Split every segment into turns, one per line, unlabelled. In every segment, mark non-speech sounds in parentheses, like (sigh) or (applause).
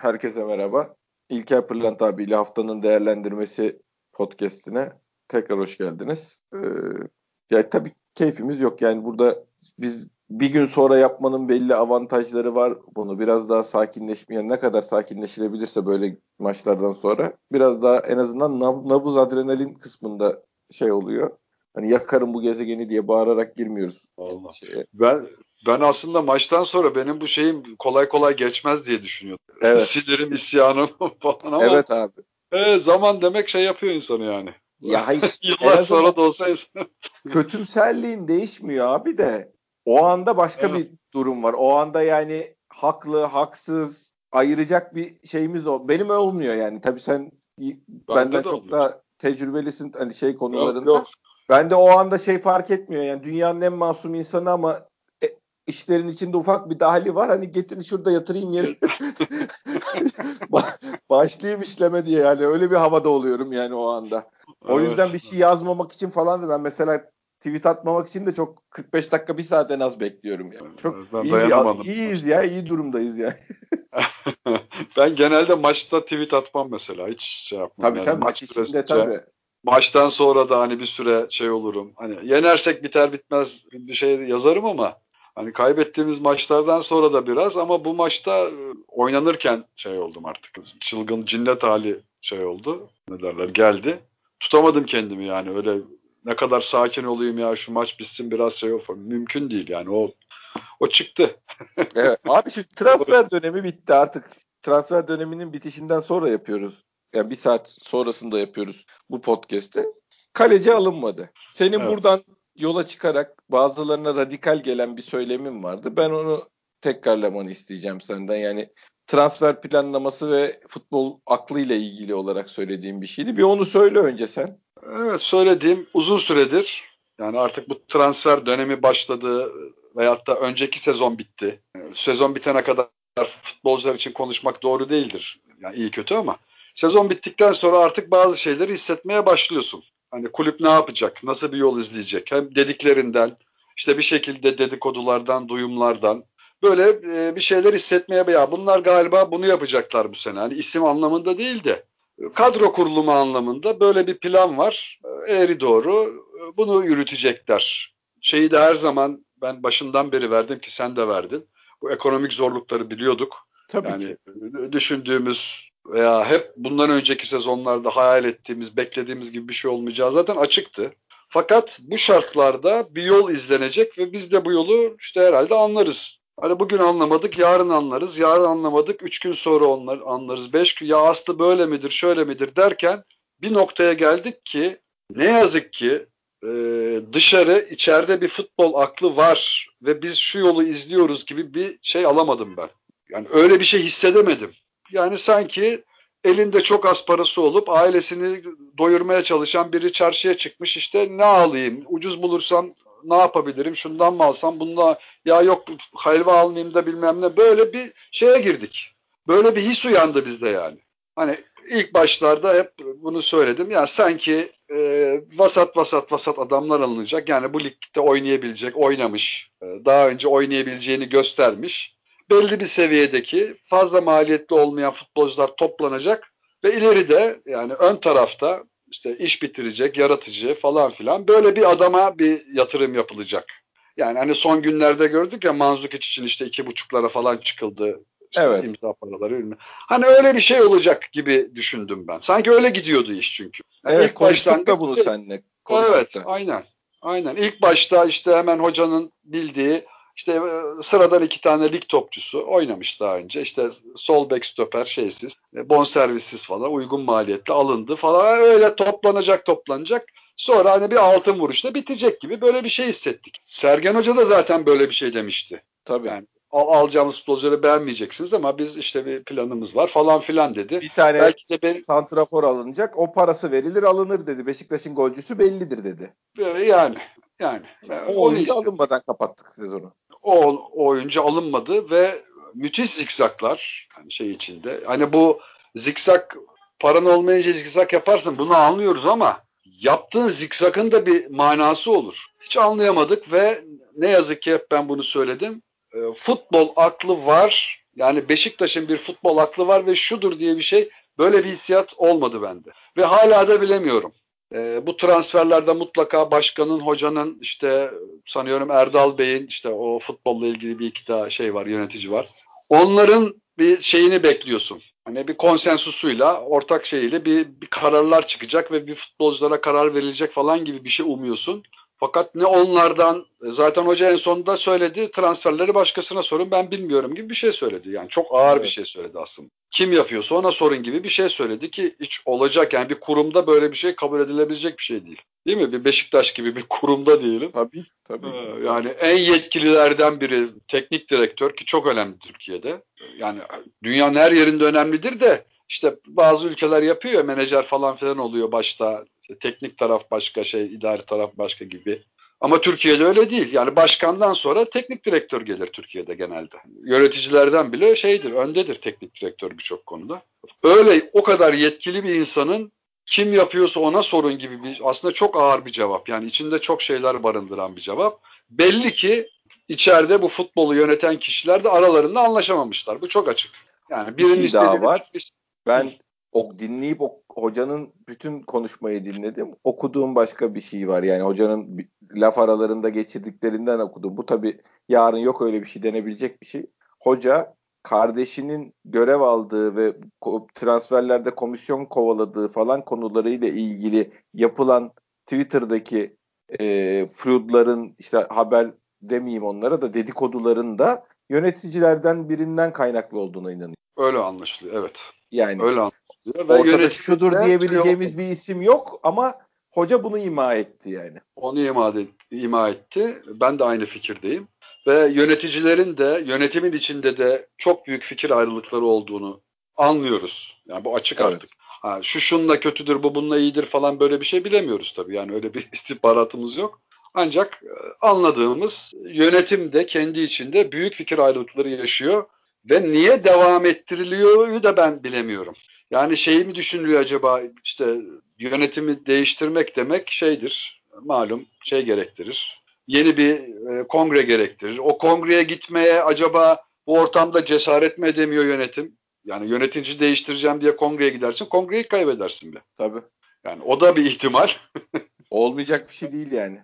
Herkese merhaba. İlker Pırlant abiyle haftanın değerlendirmesi podcastine tekrar hoş geldiniz. Ee, ya tabii keyfimiz yok. Yani burada biz bir gün sonra yapmanın belli avantajları var. Bunu biraz daha sakinleşmeyen ne kadar sakinleşilebilirse böyle maçlardan sonra biraz daha en azından nabız adrenalin kısmında şey oluyor. Hani yakarım bu gezegeni diye bağırarak girmiyoruz.
Allah. Şeye. Ben ben aslında maçtan sonra benim bu şeyim kolay kolay geçmez diye düşünüyordum. Evet. (laughs) Sinirim, isyanım (laughs) falan ama.
Evet abi.
E, zaman demek şey yapıyor insanı yani.
Ya (laughs) hayır.
Yıllar sonra da olsa
kötümserliğin değişmiyor abi de. O anda başka evet. bir durum var. O anda yani haklı, haksız ayıracak bir şeyimiz o. Benim olmuyor yani. Tabii sen ben benden çok olmuyor. daha tecrübelisin hani şey konularında. Yok, yok. Ben de o anda şey fark etmiyor yani dünyanın en masum insanı ama e, işlerin içinde ufak bir dahili var. Hani getirin şurada yatırayım yere. (laughs) Başlayayım işleme diye yani öyle bir havada oluyorum yani o anda. O yüzden bir şey yazmamak için falan da ben mesela tweet atmamak için de çok 45 dakika bir saat en az bekliyorum yani. Çok ben iyi bir, iyiyiz ya iyi durumdayız yani. (laughs) (laughs)
ben genelde maçta tweet atmam mesela hiç şey yapmam.
Tabii yani. tabii maç, maç içinde tabii.
Maçtan sonra da hani bir süre şey olurum. Hani yenersek biter bitmez bir şey yazarım ama hani kaybettiğimiz maçlardan sonra da biraz ama bu maçta e, oynanırken şey oldum artık. Çılgın cinnet hali şey oldu. Ne derler geldi. Tutamadım kendimi yani öyle ne kadar sakin olayım ya şu maç bitsin biraz şey olsun. Mümkün değil yani o o çıktı.
evet. Abi şu transfer (laughs) dönemi bitti artık. Transfer döneminin bitişinden sonra yapıyoruz. Yani bir saat sonrasında yapıyoruz bu podcast'i. Kaleci alınmadı. Senin evet. buradan yola çıkarak bazılarına radikal gelen bir söylemin vardı. Ben onu tekrarlamanı isteyeceğim senden. Yani transfer planlaması ve futbol aklıyla ilgili olarak söylediğim bir şeydi. Bir onu söyle önce sen.
Evet söylediğim uzun süredir yani artık bu transfer dönemi başladı veyahut da önceki sezon bitti. Sezon bitene kadar futbolcular için konuşmak doğru değildir. Yani iyi kötü ama sezon bittikten sonra artık bazı şeyleri hissetmeye başlıyorsun. Hani kulüp ne yapacak? Nasıl bir yol izleyecek? Hem dediklerinden işte bir şekilde dedikodulardan, duyumlardan böyle e, bir şeyler hissetmeye ya bunlar galiba bunu yapacaklar bu sene. Hani isim anlamında değil de kadro kurulumu anlamında böyle bir plan var. Eğri doğru bunu yürütecekler. Şeyi de her zaman ben başından beri verdim ki sen de verdin. Bu ekonomik zorlukları biliyorduk.
Tabii
yani
ki.
düşündüğümüz veya hep bundan önceki sezonlarda hayal ettiğimiz, beklediğimiz gibi bir şey olmayacağı zaten açıktı. Fakat bu şartlarda bir yol izlenecek ve biz de bu yolu işte herhalde anlarız. Hani bugün anlamadık, yarın anlarız. Yarın anlamadık, üç gün sonra onlar anlarız. Beş gün ya aslı böyle midir, şöyle midir derken bir noktaya geldik ki ne yazık ki e, dışarı içeride bir futbol aklı var ve biz şu yolu izliyoruz gibi bir şey alamadım ben. Yani öyle bir şey hissedemedim. Yani sanki elinde çok az parası olup ailesini doyurmaya çalışan biri çarşıya çıkmış işte ne alayım ucuz bulursam ne yapabilirim şundan mı alsam bundan ya yok helva almayayım da bilmem ne böyle bir şeye girdik. Böyle bir his uyandı bizde yani. Hani ilk başlarda hep bunu söyledim. Ya sanki e, vasat vasat vasat adamlar alınacak. Yani bu ligde oynayabilecek, oynamış, e, daha önce oynayabileceğini göstermiş. Belli bir seviyedeki fazla maliyetli olmayan futbolcular toplanacak ve ileride yani ön tarafta işte iş bitirecek, yaratıcı falan filan böyle bir adama bir yatırım yapılacak. Yani hani son günlerde gördük ya Manzukic için işte iki buçuklara falan çıkıldı. İşte evet. imza paraları bilmem. Hani öyle bir şey olacak gibi düşündüm ben. Sanki öyle gidiyordu iş çünkü.
Yani evet, ilk baştan da bunu seninle.
Evet, aynen. Aynen. İlk başta işte hemen hocanın bildiği işte e, sıradan iki tane lig topçusu oynamış daha önce. İşte sol bek stoper şeysiz, e, bonservissiz falan uygun maliyetle alındı falan. Öyle toplanacak toplanacak. Sonra hani bir altın vuruşla bitecek gibi böyle bir şey hissettik. Sergen Hoca da zaten böyle bir şey demişti.
Tabii. Yani
al, alacağımız futbolcuları beğenmeyeceksiniz ama biz işte bir planımız var falan filan dedi.
Bir tane Belki de ben... santrafor alınacak. O parası verilir alınır dedi. Beşiktaş'ın golcüsü bellidir dedi.
Yani yani.
O oyuncu alınmadan kapattık sezonu.
O, o oyuncu alınmadı ve müthiş zikzaklar hani şey içinde. Hani bu zikzak paran olmayınca zikzak yaparsın bunu anlıyoruz ama yaptığın zikzakın da bir manası olur. Hiç anlayamadık ve ne yazık ki hep ben bunu söyledim. E, futbol aklı var Yani Beşiktaş'ın bir futbol aklı var ve şudur diye bir şey böyle bir hissiyat olmadı bende. Ve hala da bilemiyorum. E, bu transferlerde mutlaka başkanın, hocanın işte sanıyorum Erdal Bey'in işte o futbolla ilgili bir iki daha şey var, yönetici var. Onların bir şeyini bekliyorsun. Hani bir konsensusuyla, ortak şeyiyle bir, bir kararlar çıkacak ve bir futbolculara karar verilecek falan gibi bir şey umuyorsun. Fakat ne onlardan zaten hoca en sonunda söyledi transferleri başkasına sorun ben bilmiyorum gibi bir şey söyledi. Yani çok ağır evet. bir şey söyledi aslında. Kim yapıyorsa ona sorun gibi bir şey söyledi ki hiç olacak yani bir kurumda böyle bir şey kabul edilebilecek bir şey değil. Değil mi? Bir Beşiktaş gibi bir kurumda diyelim.
Tabii tabii. Ee,
yani en yetkililerden biri teknik direktör ki çok önemli Türkiye'de. Yani dünyanın her yerinde önemlidir de işte bazı ülkeler yapıyor menajer falan filan oluyor başta teknik taraf başka şey, idari taraf başka gibi. Ama Türkiye'de öyle değil. Yani başkandan sonra teknik direktör gelir Türkiye'de genelde. Yöneticilerden bile şeydir, öndedir teknik direktör birçok konuda. Öyle o kadar yetkili bir insanın kim yapıyorsa ona sorun gibi bir aslında çok ağır bir cevap. Yani içinde çok şeyler barındıran bir cevap. Belli ki içeride bu futbolu yöneten kişiler de aralarında anlaşamamışlar. Bu çok açık. Yani birinin
bir şey daha var. Ben o dinleyip o hocanın bütün konuşmayı dinledim. Okuduğum başka bir şey var. Yani hocanın laf aralarında geçirdiklerinden okudum. Bu tabii yarın yok öyle bir şey denebilecek bir şey. Hoca kardeşinin görev aldığı ve transferlerde komisyon kovaladığı falan konularıyla ilgili yapılan Twitter'daki e, fraudların işte haber demeyeyim onlara da dedikoduların da yöneticilerden birinden kaynaklı olduğuna inanıyorum.
Öyle anlaşılıyor evet.
Yani öyle anlaşılıyor. Ve ortada şudur diyebileceğimiz bir isim yok ama hoca bunu ima etti yani.
Onu ima, ima etti. Ben de aynı fikirdeyim. Ve yöneticilerin de yönetimin içinde de çok büyük fikir ayrılıkları olduğunu anlıyoruz. Yani bu açık evet. artık. Ha, şu şunla kötüdür, bu bununla iyidir falan böyle bir şey bilemiyoruz tabii. Yani öyle bir (laughs) istihbaratımız yok. Ancak e, anladığımız yönetim de kendi içinde büyük fikir ayrılıkları yaşıyor ve niye devam ettiriliyor da ben bilemiyorum. Yani şeyi mi düşünülüyor acaba işte yönetimi değiştirmek demek şeydir malum şey gerektirir. Yeni bir e, kongre gerektirir. O kongreye gitmeye acaba bu ortamda cesaret mi edemiyor yönetim? Yani yönetici değiştireceğim diye kongreye gidersin, kongreyi kaybedersin be.
Tabii.
Yani o da bir ihtimal.
Olmayacak bir şey değil yani.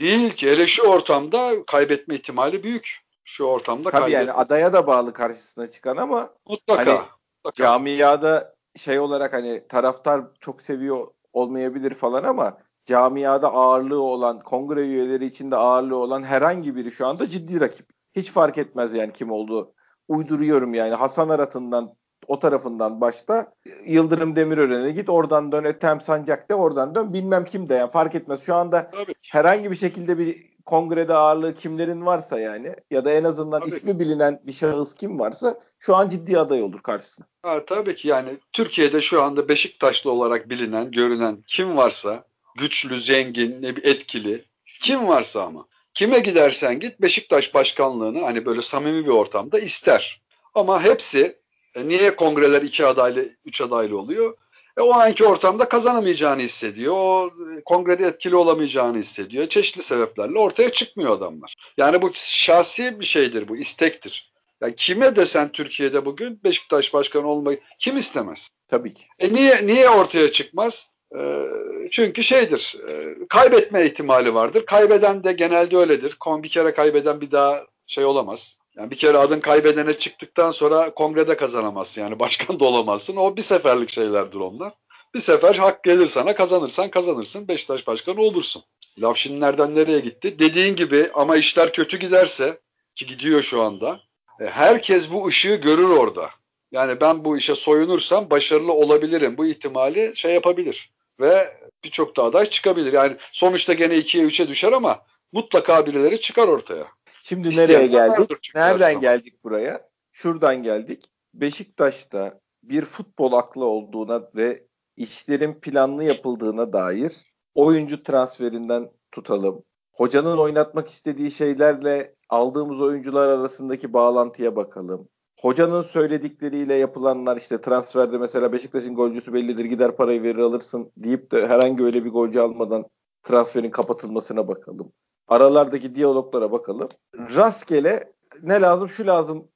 Değil ki. Hele şu ortamda kaybetme ihtimali büyük. Şu ortamda
Tabii kaybetme. yani adaya da bağlı karşısına çıkan ama
mutlaka,
hani mutlaka. camiada şey olarak hani taraftar çok seviyor olmayabilir falan ama camiada ağırlığı olan, kongre üyeleri içinde ağırlığı olan herhangi biri şu anda ciddi rakip. Hiç fark etmez yani kim olduğu. Uyduruyorum yani Hasan Arat'ından o tarafından başta Yıldırım Demirören'e git oradan dön Ethem Sancak de oradan dön bilmem kim de yani fark etmez. Şu anda Tabii. herhangi bir şekilde bir kongrede ağırlığı kimlerin varsa yani ya da en azından tabii ismi bilinen bir şahıs kim varsa şu an ciddi aday olur karşısına.
Ha, tabii ki yani Türkiye'de şu anda Beşiktaşlı olarak bilinen, görünen kim varsa güçlü, zengin, ne bir etkili kim varsa ama kime gidersen git Beşiktaş başkanlığını hani böyle samimi bir ortamda ister. Ama hepsi e, niye kongreler iki adaylı, üç adaylı oluyor? E, o anki ortamda kazanamayacağını hissediyor. O e, kongrede etkili olamayacağını hissediyor. Çeşitli sebeplerle ortaya çıkmıyor adamlar. Yani bu şahsi bir şeydir bu, istektir. Yani kime desen Türkiye'de bugün Beşiktaş başkanı olmayı kim istemez?
Tabii ki.
E niye niye ortaya çıkmaz? E, çünkü şeydir, e, kaybetme ihtimali vardır. Kaybeden de genelde öyledir. Bir kere kaybeden bir daha şey olamaz. Yani bir kere adın kaybedene çıktıktan sonra kongrede kazanamazsın. Yani başkan da olamazsın. O bir seferlik şeylerdir onlar. Bir sefer hak gelir sana kazanırsan kazanırsın. Beşiktaş başkanı olursun. Laf şimdi nereden nereye gitti? Dediğin gibi ama işler kötü giderse ki gidiyor şu anda. E, herkes bu ışığı görür orada. Yani ben bu işe soyunursam başarılı olabilirim. Bu ihtimali şey yapabilir. Ve birçok da aday çıkabilir. Yani sonuçta gene 2'ye 3'e düşer ama mutlaka birileri çıkar ortaya.
Şimdi İsteyen nereye geldik? Nereden geldik buraya? Şuradan geldik. Beşiktaş'ta bir futbol aklı olduğuna ve işlerin planlı yapıldığına dair oyuncu transferinden tutalım. Hocanın oynatmak istediği şeylerle aldığımız oyuncular arasındaki bağlantıya bakalım. Hocanın söyledikleriyle yapılanlar işte transferde mesela Beşiktaş'ın golcüsü bellidir gider parayı verir alırsın deyip de herhangi öyle bir golcü almadan transferin kapatılmasına bakalım aralardaki diyaloglara bakalım. Rastgele ne lazım şu lazım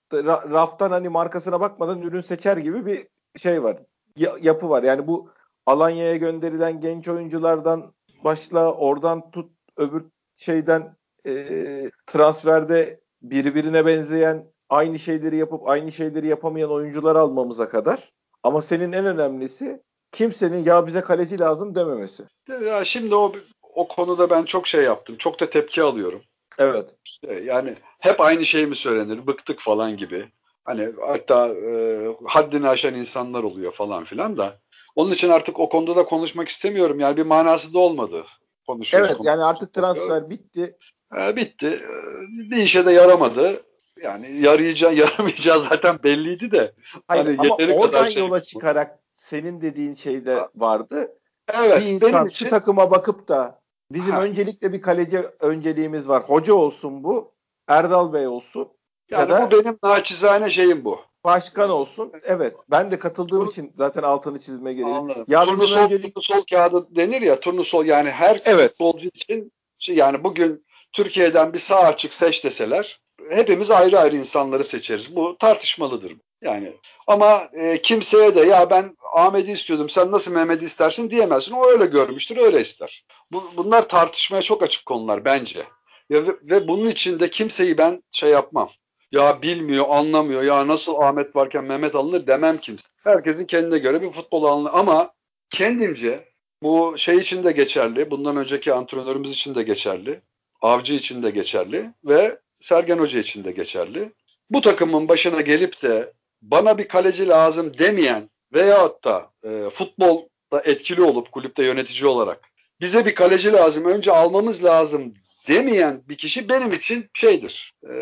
raftan hani markasına bakmadan ürün seçer gibi bir şey var. Ya, yapı var. Yani bu Alanya'ya gönderilen genç oyunculardan başla oradan tut öbür şeyden e, transferde birbirine benzeyen aynı şeyleri yapıp aynı şeyleri yapamayan oyuncular almamıza kadar. Ama senin en önemlisi kimsenin ya bize kaleci lazım dememesi.
Ya şimdi o o konuda ben çok şey yaptım. Çok da tepki alıyorum.
Evet.
İşte yani hep aynı şey mi söylenir? Bıktık falan gibi. Hani hatta e, haddini aşan insanlar oluyor falan filan da. Onun için artık o konuda da konuşmak istemiyorum. Yani bir manası da olmadı.
Konuşuyoruz. Evet yani artık transfer bitti.
E, bitti. E, bir işe de yaramadı. Yani yarayacak, (laughs) yaramayacağı zaten belliydi de.
Hayır, hani ama oradan kadar şey yola çıkarak senin dediğin şey de vardı.
Evet.
Bir insan benim için... şu takıma bakıp da bizim ha. öncelikle bir kaleci önceliğimiz var. Hoca olsun bu. Erdal Bey olsun.
Yani ya da bu benim naçizane şeyim bu.
Başkan olsun. Evet. Ben de katıldığım Tur, için zaten altını çizme gereği.
Ya turnusol, öncelik... turnusol kağıdı denir ya turnusol yani her evet. futbolcu için şey, yani bugün Türkiye'den bir sağ açık seç deseler hepimiz ayrı ayrı insanları seçeriz. Bu tartışmalıdır. Yani ama e, kimseye de ya ben Ahmet'i istiyordum sen nasıl Mehmet'i istersin diyemezsin. O öyle görmüştür öyle ister. Bu, bunlar tartışmaya çok açık konular bence. Ya, ve, ve bunun içinde kimseyi ben şey yapmam. Ya bilmiyor, anlamıyor. Ya nasıl Ahmet varken Mehmet alınır demem kimse. Herkesin kendine göre bir futbol alınır. Ama kendimce bu şey için de geçerli. Bundan önceki antrenörümüz için de geçerli. Avcı için de geçerli. Ve Sergen Hoca için de geçerli. Bu takımın başına gelip de bana bir kaleci lazım demeyen veyahut da e, futbolda etkili olup kulüpte yönetici olarak bize bir kaleci lazım önce almamız lazım demeyen bir kişi benim için şeydir. E,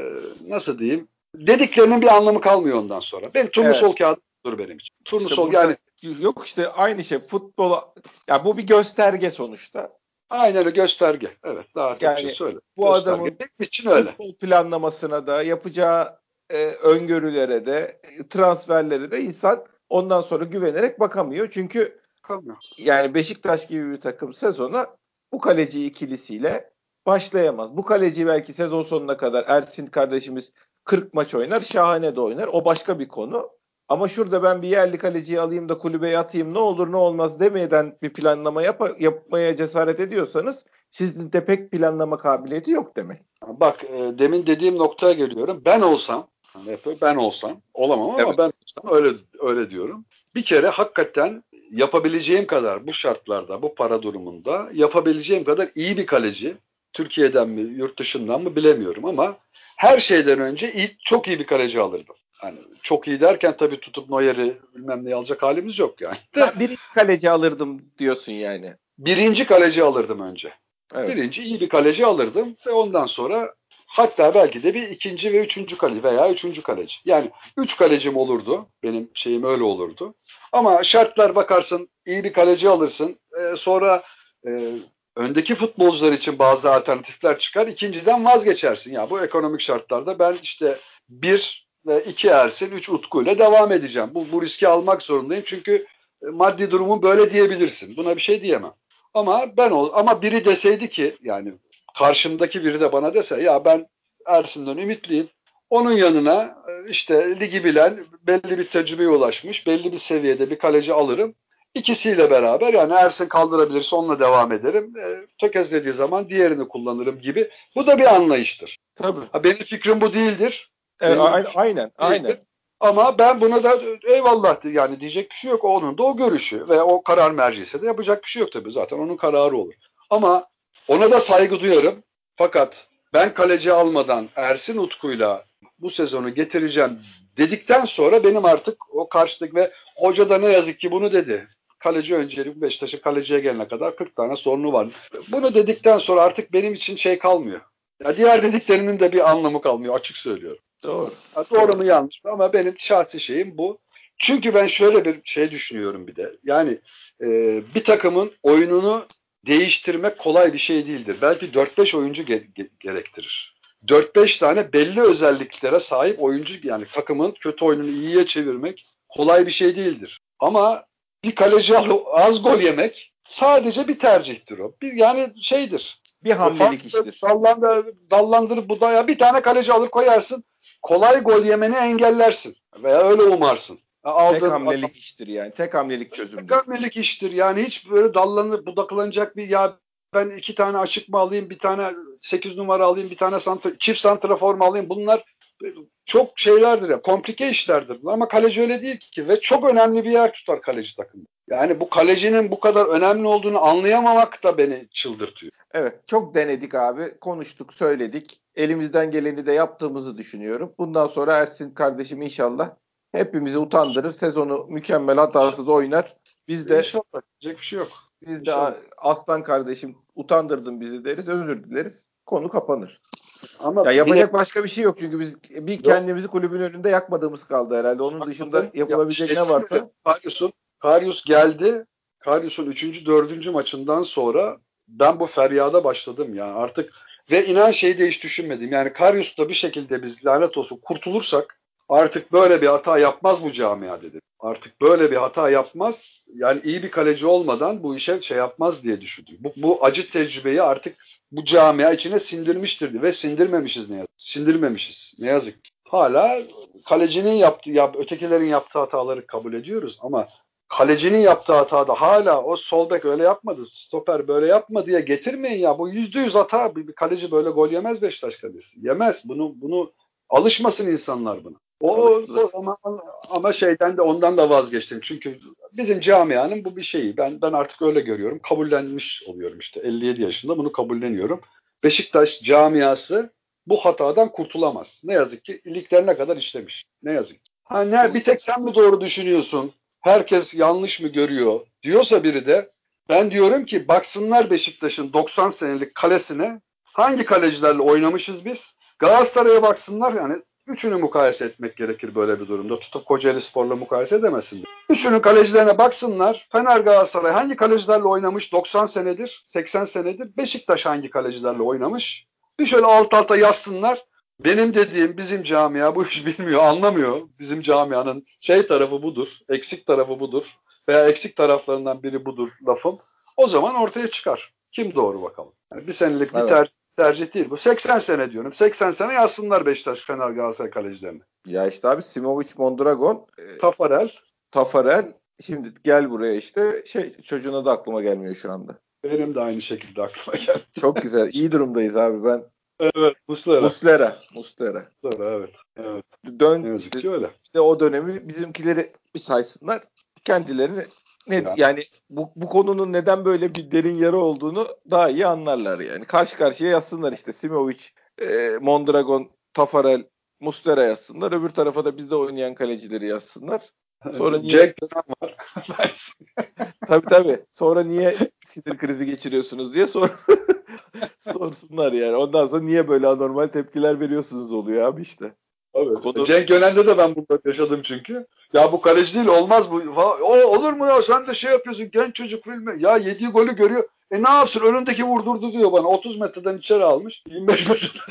nasıl diyeyim? Dediklerinin bir anlamı kalmıyor ondan sonra. Ben turnusol evet. kağıdıdır benim için. Turnusol işte yani
yok işte aynı şey futbol ya bu bir gösterge sonuçta.
Aynen öyle gösterge. Evet daha yani, şey söyle.
Bu gösterge. adamın benim için öyle. futbol planlamasına da yapacağı e, öngörülere de transferlere de insan ondan sonra güvenerek bakamıyor. Çünkü
Bakamıyor.
yani Beşiktaş gibi bir takım sezona bu kaleci ikilisiyle başlayamaz. Bu kaleci belki sezon sonuna kadar Ersin kardeşimiz 40 maç oynar, şahane de oynar. O başka bir konu. Ama şurada ben bir yerli kaleciyi alayım da kulübeye atayım ne olur ne olmaz demeden bir planlama yap yapmaya cesaret ediyorsanız sizin de pek planlama kabiliyeti yok demek.
Bak e, demin dediğim noktaya geliyorum. Ben olsam ben olsam olamam ama evet. ben olsam öyle öyle diyorum. Bir kere hakikaten yapabileceğim kadar bu şartlarda, bu para durumunda yapabileceğim kadar iyi bir kaleci Türkiye'den mi, yurt dışından mı bilemiyorum ama her şeyden önce iyi, çok iyi bir kaleci alırdım. Hani çok iyi derken tabii tutup Neuer'i bilmem ne alacak halimiz yok yani.
Ben birinci kaleci alırdım diyorsun yani.
Birinci kaleci alırdım önce. Evet. Birinci iyi bir kaleci alırdım ve ondan sonra hatta belki de bir ikinci ve üçüncü kaleci veya üçüncü kaleci. Yani üç kalecim olurdu. Benim şeyim öyle olurdu. Ama şartlar bakarsın iyi bir kaleci alırsın. Ee, sonra e, öndeki futbolcular için bazı alternatifler çıkar. İkinciden vazgeçersin. Ya bu ekonomik şartlarda ben işte bir ve iki Ersin, üç Utku ile devam edeceğim. Bu, bu riski almak zorundayım. Çünkü e, maddi durumun böyle diyebilirsin. Buna bir şey diyemem. Ama ben ol ama biri deseydi ki yani karşımdaki biri de bana dese ya ben Ersin'den ümitliyim. Onun yanına e, işte ligi bilen, belli bir tecrübeye ulaşmış, belli bir seviyede bir kaleci alırım. İkisiyle beraber yani Ersin kaldırabilirse onunla devam ederim. E, tökezlediği zaman diğerini kullanırım gibi. Bu da bir anlayıştır.
Tabii.
Ha, benim fikrim bu değildir.
Evet, aynen, aynen, aynen.
Ama ben buna da eyvallah yani diyecek bir şey yok. Onun da o görüşü ve o karar merciyse de yapacak bir şey yok tabii. Zaten onun kararı olur. Ama ona da saygı duyarım. Fakat ben kaleci almadan Ersin Utku'yla bu sezonu getireceğim dedikten sonra benim artık o karşılık ve hoca da ne yazık ki bunu dedi. Kaleci önceliği Beşiktaş'ın kaleciye gelene kadar 40 tane sorunu var. Bunu dedikten sonra artık benim için şey kalmıyor. Ya diğer dediklerinin de bir anlamı kalmıyor açık söylüyorum.
Doğru.
Ya doğru mu yanlış mı ama benim şahsi şeyim bu. Çünkü ben şöyle bir şey düşünüyorum bir de. Yani e, bir takımın oyununu değiştirmek kolay bir şey değildir. Belki 4-5 oyuncu ge- ge- gerektirir. 4-5 tane belli özelliklere sahip oyuncu yani takımın kötü oyununu iyiye çevirmek kolay bir şey değildir. Ama bir kaleci az gol yemek sadece bir tercihtir o. Bir yani şeydir.
Bir hamlelik iştir.
Dallandır, dallandırıp budaya bir tane kaleci alır koyarsın. kolay gol yemeni engellersin. Veya öyle umarsın.
Aldığın tek hamlelik adam, iştir yani. Tek hamlelik çözümdür.
Tek hamlelik iştir. Yani hiç böyle dallanıp budaklanacak bir ya ben iki tane açık mı alayım, bir tane sekiz numara alayım, bir tane santra, çift santrafor mu alayım? Bunlar çok şeylerdir ya, komplike işlerdir. Ama kaleci öyle değil ki ve çok önemli bir yer tutar kaleci takımda. Yani bu kalecinin bu kadar önemli olduğunu anlayamamak da beni çıldırtıyor.
Evet, çok denedik abi. Konuştuk, söyledik. Elimizden geleni de yaptığımızı düşünüyorum. Bundan sonra Ersin kardeşim inşallah hepimizi utandırır. Sezonu mükemmel hatasız oynar. Biz de
inşallah diyecek bir şey yok.
Biz inşallah. de aslan kardeşim utandırdın bizi deriz, özür dileriz. Konu kapanır. Ama ya yapacak bir, başka bir şey yok çünkü biz bir yok. kendimizi kulübün önünde yakmadığımız kaldı herhalde. Onun dışında yapılabilecek ya, şey, ne varsa.
Karius'un Karius geldi. Karius'un 3. 4. maçından sonra ben bu feryada başladım ya. Artık ve inan şeyi de hiç düşünmedim. Yani Karius'ta bir şekilde biz lanet olsun kurtulursak artık böyle bir hata yapmaz bu camia dedim. Artık böyle bir hata yapmaz. Yani iyi bir kaleci olmadan bu işe şey yapmaz diye düşündüm. Bu, bu acı tecrübeyi artık bu camia içine sindirmiştir ve sindirmemişiz ne yazık. Sindirmemişiz ne yazık. Hala kalecinin yaptığı, ya, ötekilerin yaptığı hataları kabul ediyoruz ama kalecinin yaptığı hatada hala o sol bek öyle yapmadı, stoper böyle yapma diye getirmeyin ya. Bu yüzde yüz hata. Bir, bir kaleci böyle gol yemez Beşiktaş kalecisi. Yemez. Bunu bunu alışmasın insanlar buna. O, o ama, ama şeyden de ondan da vazgeçtim. Çünkü bizim camianın bu bir şeyi. Ben ben artık öyle görüyorum. Kabullenmiş oluyorum işte. 57 yaşında bunu kabulleniyorum. Beşiktaş camiası bu hatadan kurtulamaz. Ne yazık ki iliklerine kadar işlemiş. Ne yazık ki. Ha, ne, bir tek sen mi doğru düşünüyorsun? Herkes yanlış mı görüyor? Diyorsa biri de ben diyorum ki baksınlar Beşiktaş'ın 90 senelik kalesine hangi kalecilerle oynamışız biz? Galatasaray'a baksınlar yani Üçünü mukayese etmek gerekir böyle bir durumda. Tutup Kocaeli Spor'la mukayese edemezsin. Üçünün kalecilerine baksınlar. Fener Galatasaray hangi kalecilerle oynamış 90 senedir, 80 senedir? Beşiktaş hangi kalecilerle oynamış? Bir şöyle alt alta yazsınlar. Benim dediğim bizim camia bu iş bilmiyor, anlamıyor. Bizim camianın şey tarafı budur, eksik tarafı budur veya eksik taraflarından biri budur lafım. O zaman ortaya çıkar. Kim doğru bakalım. Yani bir senelik evet. bir tercih değil. Bu 80 sene diyorum. 80 sene yazsınlar Beşiktaş, Fener, Galatasaray kalecilerini.
Ya işte abi Simovic, Mondragon,
e, Tafarel.
Tafarel. Şimdi gel buraya işte şey çocuğuna da aklıma gelmiyor şu anda.
Benim de aynı şekilde aklıma geldi.
Çok güzel. İyi durumdayız abi ben.
Evet, Muslera.
Muslera. Muslera.
Muslera evet. Evet.
Dön ne işte, öyle. İşte o dönemi bizimkileri bir saysınlar. Kendilerini ne, ya. yani bu, bu konunun neden böyle bir derin yara olduğunu daha iyi anlarlar yani. Karşı karşıya yazsınlar işte Simovic, e, Mondragon, Tafarel, Mustera yazsınlar. Öbür tarafa da bizde oynayan kalecileri yazsınlar.
Sonra niye... Jack var. (laughs)
tabii tabii. Sonra niye sinir krizi geçiriyorsunuz diye sor (laughs) sorsunlar yani. Ondan sonra niye böyle anormal tepkiler veriyorsunuz oluyor abi işte.
Evet. Konu... Cenk Yönel'de de ben bunu yaşadım çünkü. Ya bu kaleci değil olmaz bu. O olur mu ya sen de şey yapıyorsun genç çocuk filmi. Ya yediği golü görüyor. E ne yapsın önündeki vurdurdu diyor bana. 30 metreden içeri almış. 25 metreden.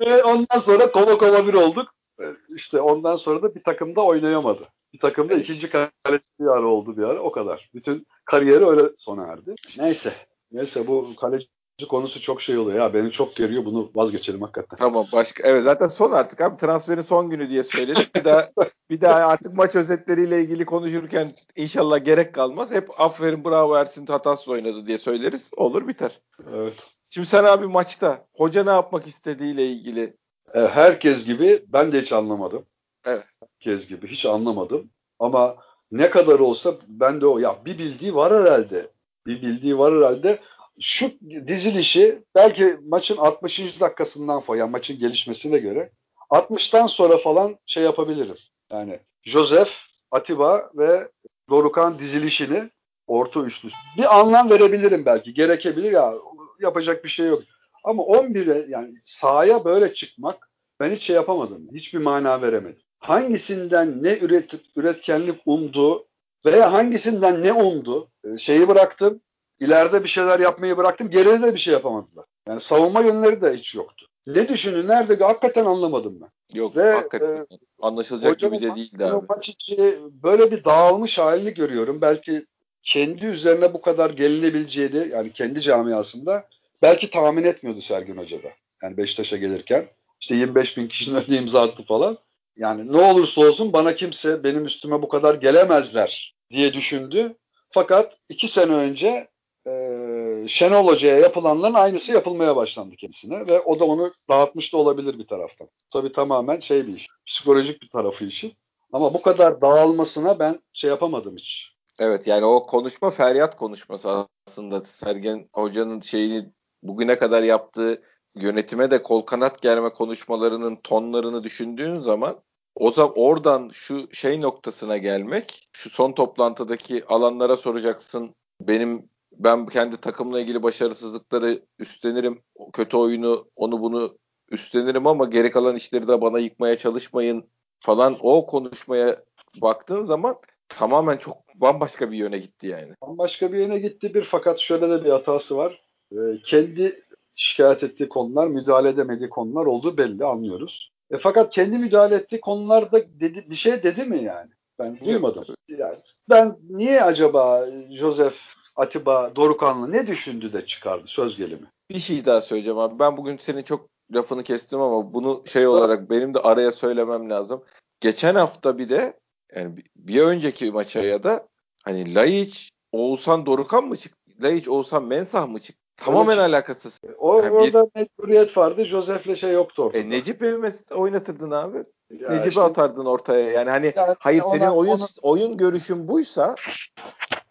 (laughs) e ondan sonra kova kova bir olduk. E, işte ondan sonra da bir takımda oynayamadı. Bir takımda ikinci kaleci bir ara oldu bir ara. O kadar. Bütün kariyeri öyle sona erdi. Neyse. Neyse bu kaleci konusu çok şey oluyor ya beni çok geriyor bunu vazgeçelim hakikaten.
Tamam başka evet zaten son artık abi transferin son günü diye söyledik. Bir daha bir daha artık maç özetleriyle ilgili konuşurken inşallah gerek kalmaz. Hep aferin bravo Ersin Tatas oynadı diye söyleriz. Olur biter.
Evet.
Şimdi sen abi maçta hoca ne yapmak istediğiyle ilgili
e, herkes gibi ben de hiç anlamadım.
Evet.
Herkes gibi hiç anlamadım. Ama ne kadar olsa ben de o ya bir bildiği var herhalde. Bir bildiği var herhalde şu dizilişi belki maçın 60. dakikasından falan yani maçın gelişmesine göre 60'tan sonra falan şey yapabilirim. Yani Joseph, Atiba ve Dorukan dizilişini orta üçlü bir anlam verebilirim belki. Gerekebilir ya yapacak bir şey yok. Ama 11'e yani sahaya böyle çıkmak ben hiç şey yapamadım. Hiçbir mana veremedim. Hangisinden ne üret, üretkenlik umdu veya hangisinden ne umdu e, şeyi bıraktım İleride bir şeyler yapmayı bıraktım. Geride de bir şey yapamadılar. Yani savunma yönleri de hiç yoktu. Ne düşünün? Nerede? Hakikaten anlamadım ben.
Yok Ve, hakikaten. E, Anlaşılacak gibi de değildi abi.
Maç içi böyle bir dağılmış halini görüyorum. Belki kendi üzerine bu kadar gelinebileceğini yani kendi camiasında belki tahmin etmiyordu Sergin Hoca da. Yani Beşiktaş'a gelirken. İşte 25 bin kişinin (laughs) önüne imza attı falan. Yani ne olursa olsun bana kimse benim üstüme bu kadar gelemezler diye düşündü. Fakat iki sene önce e, Şenol Hoca'ya yapılanların aynısı yapılmaya başlandı kendisine ve o da onu dağıtmış da olabilir bir taraftan. Tabii tamamen şey bir iş, psikolojik bir tarafı işi. Ama bu kadar dağılmasına ben şey yapamadım hiç.
Evet yani o konuşma feryat konuşması aslında. Sergen Hoca'nın şeyini bugüne kadar yaptığı yönetime de kol kanat germe konuşmalarının tonlarını düşündüğün zaman o zaman oradan şu şey noktasına gelmek, şu son toplantıdaki alanlara soracaksın. Benim ben kendi takımla ilgili başarısızlıkları üstlenirim. Kötü oyunu, onu bunu üstlenirim ama geri kalan işleri de bana yıkmaya çalışmayın falan o konuşmaya baktığın zaman tamamen çok bambaşka bir yöne gitti yani.
Bambaşka bir yöne gitti bir fakat şöyle de bir hatası var. Ee, kendi şikayet ettiği konular, müdahale edemediği konular olduğu belli anlıyoruz. E, fakat kendi müdahale ettiği konularda dedi, bir şey dedi mi yani? Ben duymadım. Yani ben niye acaba Joseph Atiba Dorukanlı ne düşündü de çıkardı söz gelimi?
Bir şey daha söyleyeceğim abi. Ben bugün senin çok lafını kestim ama bunu şey olarak benim de araya söylemem lazım. Geçen hafta bir de yani bir önceki maça ya da hani Laiç, Oğuzhan Dorukan mı çıktı? Laiç, Oğuzhan Mensah mı çıktı? Tamamen Öyle alakasız.
O, yani orada bir... mecburiyet vardı. Josef'le şey yoktu ortada.
E, Necip Evmes oynatırdın abi. Ya Necip'i işte, atardın ortaya. Yani hani yani hayır ona, senin oyun ona... oyun görüşün buysa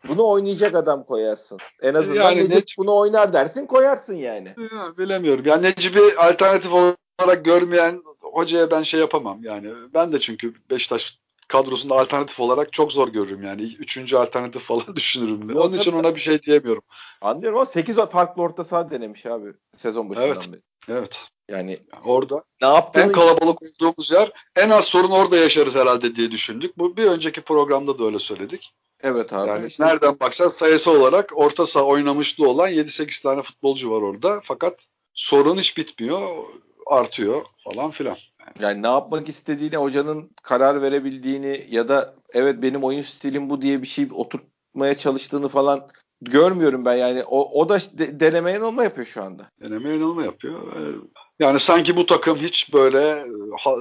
bunu oynayacak adam koyarsın. En azından yani Necip, Necip bunu oynar dersin koyarsın yani.
Ya, bilemiyorum. Yani Necip'i alternatif olarak görmeyen hocaya ben şey yapamam. Yani ben de çünkü Beşiktaş kadrosunda alternatif olarak çok zor görürüm yani. Üçüncü alternatif falan (laughs) düşünürüm. Onun için ona bir şey diyemiyorum.
Anlıyorum ama 8 farklı orta saha denemiş abi sezon başından
evet. beri. Evet.
Yani
orada ne yaptığını en kalabalık olduğumuz yer en az sorun orada yaşarız herhalde diye düşündük. Bu bir önceki programda da öyle söyledik.
Evet abi.
Yani işte. nereden baksan sayısı olarak orta saha oynamışlığı olan 7-8 tane futbolcu var orada. Fakat sorun hiç bitmiyor. Artıyor falan filan.
Yani ne yapmak istediğini, hocanın karar verebildiğini ya da evet benim oyun stilim bu diye bir şey oturtmaya çalıştığını falan görmüyorum ben yani. O, o da de, deneme yanılma yapıyor şu anda.
Deneme yanılma yapıyor. Ee, yani sanki bu takım hiç böyle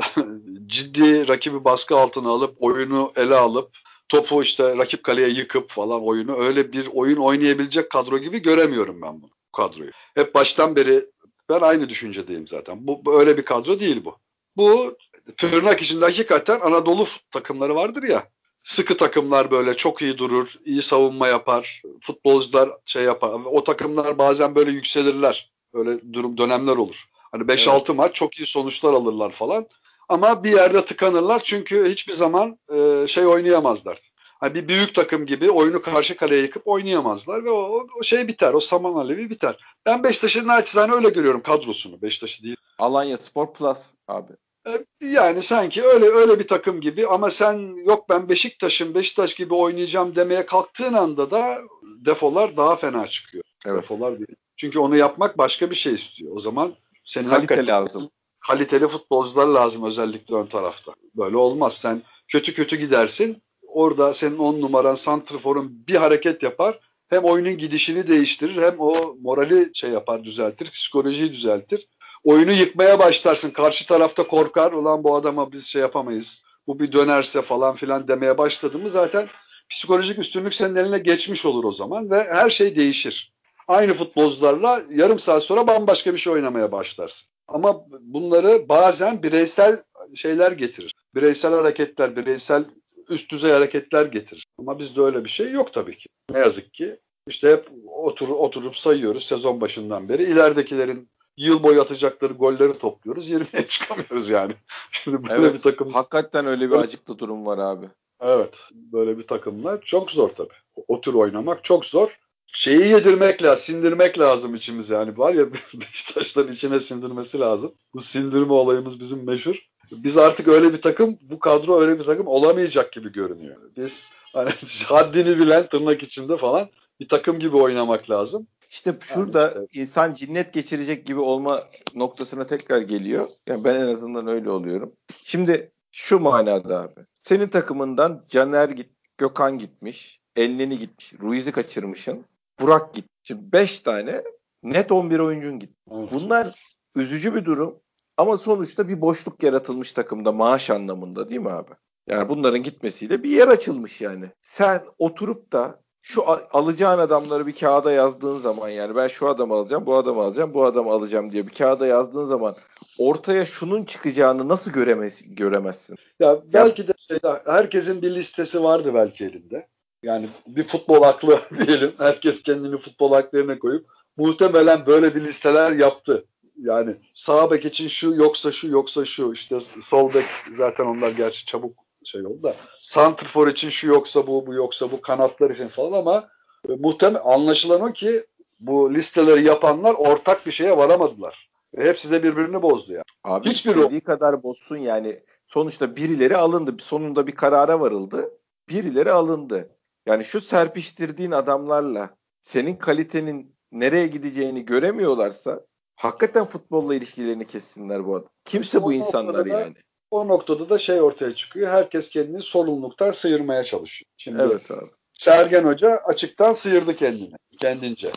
(laughs) ciddi rakibi baskı altına alıp oyunu ele alıp topu işte rakip kaleye yıkıp falan oyunu öyle bir oyun oynayabilecek kadro gibi göremiyorum ben bunu kadroyu. Hep baştan beri ben aynı düşüncedeyim zaten. Bu böyle bir kadro değil bu. Bu tırnak içinde hakikaten Anadolu takımları vardır ya. Sıkı takımlar böyle çok iyi durur, iyi savunma yapar, futbolcular şey yapar. O takımlar bazen böyle yükselirler. Böyle durum dönemler olur. Hani 5-6 evet. maç çok iyi sonuçlar alırlar falan. Ama bir yerde tıkanırlar çünkü hiçbir zaman e, şey oynayamazlar. Hani bir büyük takım gibi oyunu karşı kaleye yıkıp oynayamazlar ve o, o şey biter. O saman alevi biter. Ben Beşiktaş'ın naçizane öyle görüyorum kadrosunu. Beşiktaş'ı değil.
Alanya Spor Plus abi.
E, yani sanki öyle öyle bir takım gibi ama sen yok ben Beşiktaş'ım Beşiktaş gibi oynayacağım demeye kalktığın anda da defolar daha fena çıkıyor. Evet. Defolar değil. Çünkü onu yapmak başka bir şey istiyor. O zaman senin
kalite lazım.
Kaliteli futbolcular lazım özellikle ön tarafta. Böyle olmaz. Sen kötü kötü gidersin. Orada senin on numaran santrforun bir hareket yapar. Hem oyunun gidişini değiştirir hem o morali şey yapar düzeltir. Psikolojiyi düzeltir oyunu yıkmaya başlarsın. Karşı tarafta korkar. Ulan bu adama biz şey yapamayız. Bu bir dönerse falan filan demeye başladı mı zaten psikolojik üstünlük senin eline geçmiş olur o zaman ve her şey değişir. Aynı futbolcularla yarım saat sonra bambaşka bir şey oynamaya başlarsın. Ama bunları bazen bireysel şeyler getirir. Bireysel hareketler, bireysel üst düzey hareketler getirir. Ama bizde öyle bir şey yok tabii ki. Ne yazık ki. İşte hep otur, oturup sayıyoruz sezon başından beri. İleridekilerin yıl boyu atacakları golleri topluyoruz. (laughs) 20'ye çıkamıyoruz yani.
Şimdi böyle evet, bir takım. Hakikaten öyle bir acıklı durum var abi.
Evet. Böyle bir takımla çok zor tabii. O tür oynamak çok zor. Şeyi yedirmek lazım, sindirmek lazım içimiz yani. Var ya (laughs) Beşiktaşların içine sindirmesi lazım. Bu sindirme olayımız bizim meşhur. Biz artık öyle bir takım, bu kadro öyle bir takım olamayacak gibi görünüyor. Biz hani (laughs) haddini bilen tırnak içinde falan bir takım gibi oynamak lazım.
İşte şurada yani işte. insan cinnet geçirecek gibi olma noktasına tekrar geliyor. Yani ben en azından öyle oluyorum. Şimdi şu manada abi. Senin takımından Caner git, Gökhan gitmiş, Elneni gitmiş, Ruiz'i kaçırmışın, Burak git. Şimdi 5 tane net 11 oyuncun git. Evet. Bunlar üzücü bir durum. Ama sonuçta bir boşluk yaratılmış takımda maaş anlamında değil mi abi? Yani bunların gitmesiyle bir yer açılmış yani. Sen oturup da şu alacağın adamları bir kağıda yazdığın zaman yani ben şu adamı alacağım, bu adamı alacağım, bu adamı alacağım diye bir kağıda yazdığın zaman ortaya şunun çıkacağını nasıl göremez, göremezsin?
Ya belki de şeyde, herkesin bir listesi vardı belki elinde. Yani bir futbol aklı (laughs) diyelim. Herkes kendini futbol aklarına koyup muhtemelen böyle bir listeler yaptı. Yani sağ bek için şu yoksa şu yoksa şu işte sol bek zaten onlar gerçi çabuk şey oldu da santrfor için şu yoksa bu bu yoksa bu kanatlar için falan ama e, muhtemel anlaşılan o ki bu listeleri yapanlar ortak bir şeye varamadılar. E, hepsi de birbirini bozdu yani.
Abi Hiçbir kadar bozsun yani. Sonuçta birileri alındı. Sonunda bir karara varıldı. Birileri alındı. Yani şu serpiştirdiğin adamlarla senin kalitenin nereye gideceğini göremiyorlarsa hakikaten futbolla ilişkilerini kessinler bu adam. Kimse bu insanlar yani.
O noktada da şey ortaya çıkıyor. Herkes kendini sorumluluktan sıyırmaya çalışıyor.
Şimdi evet abi.
Sergen Hoca açıktan sıyırdı kendini. Kendince.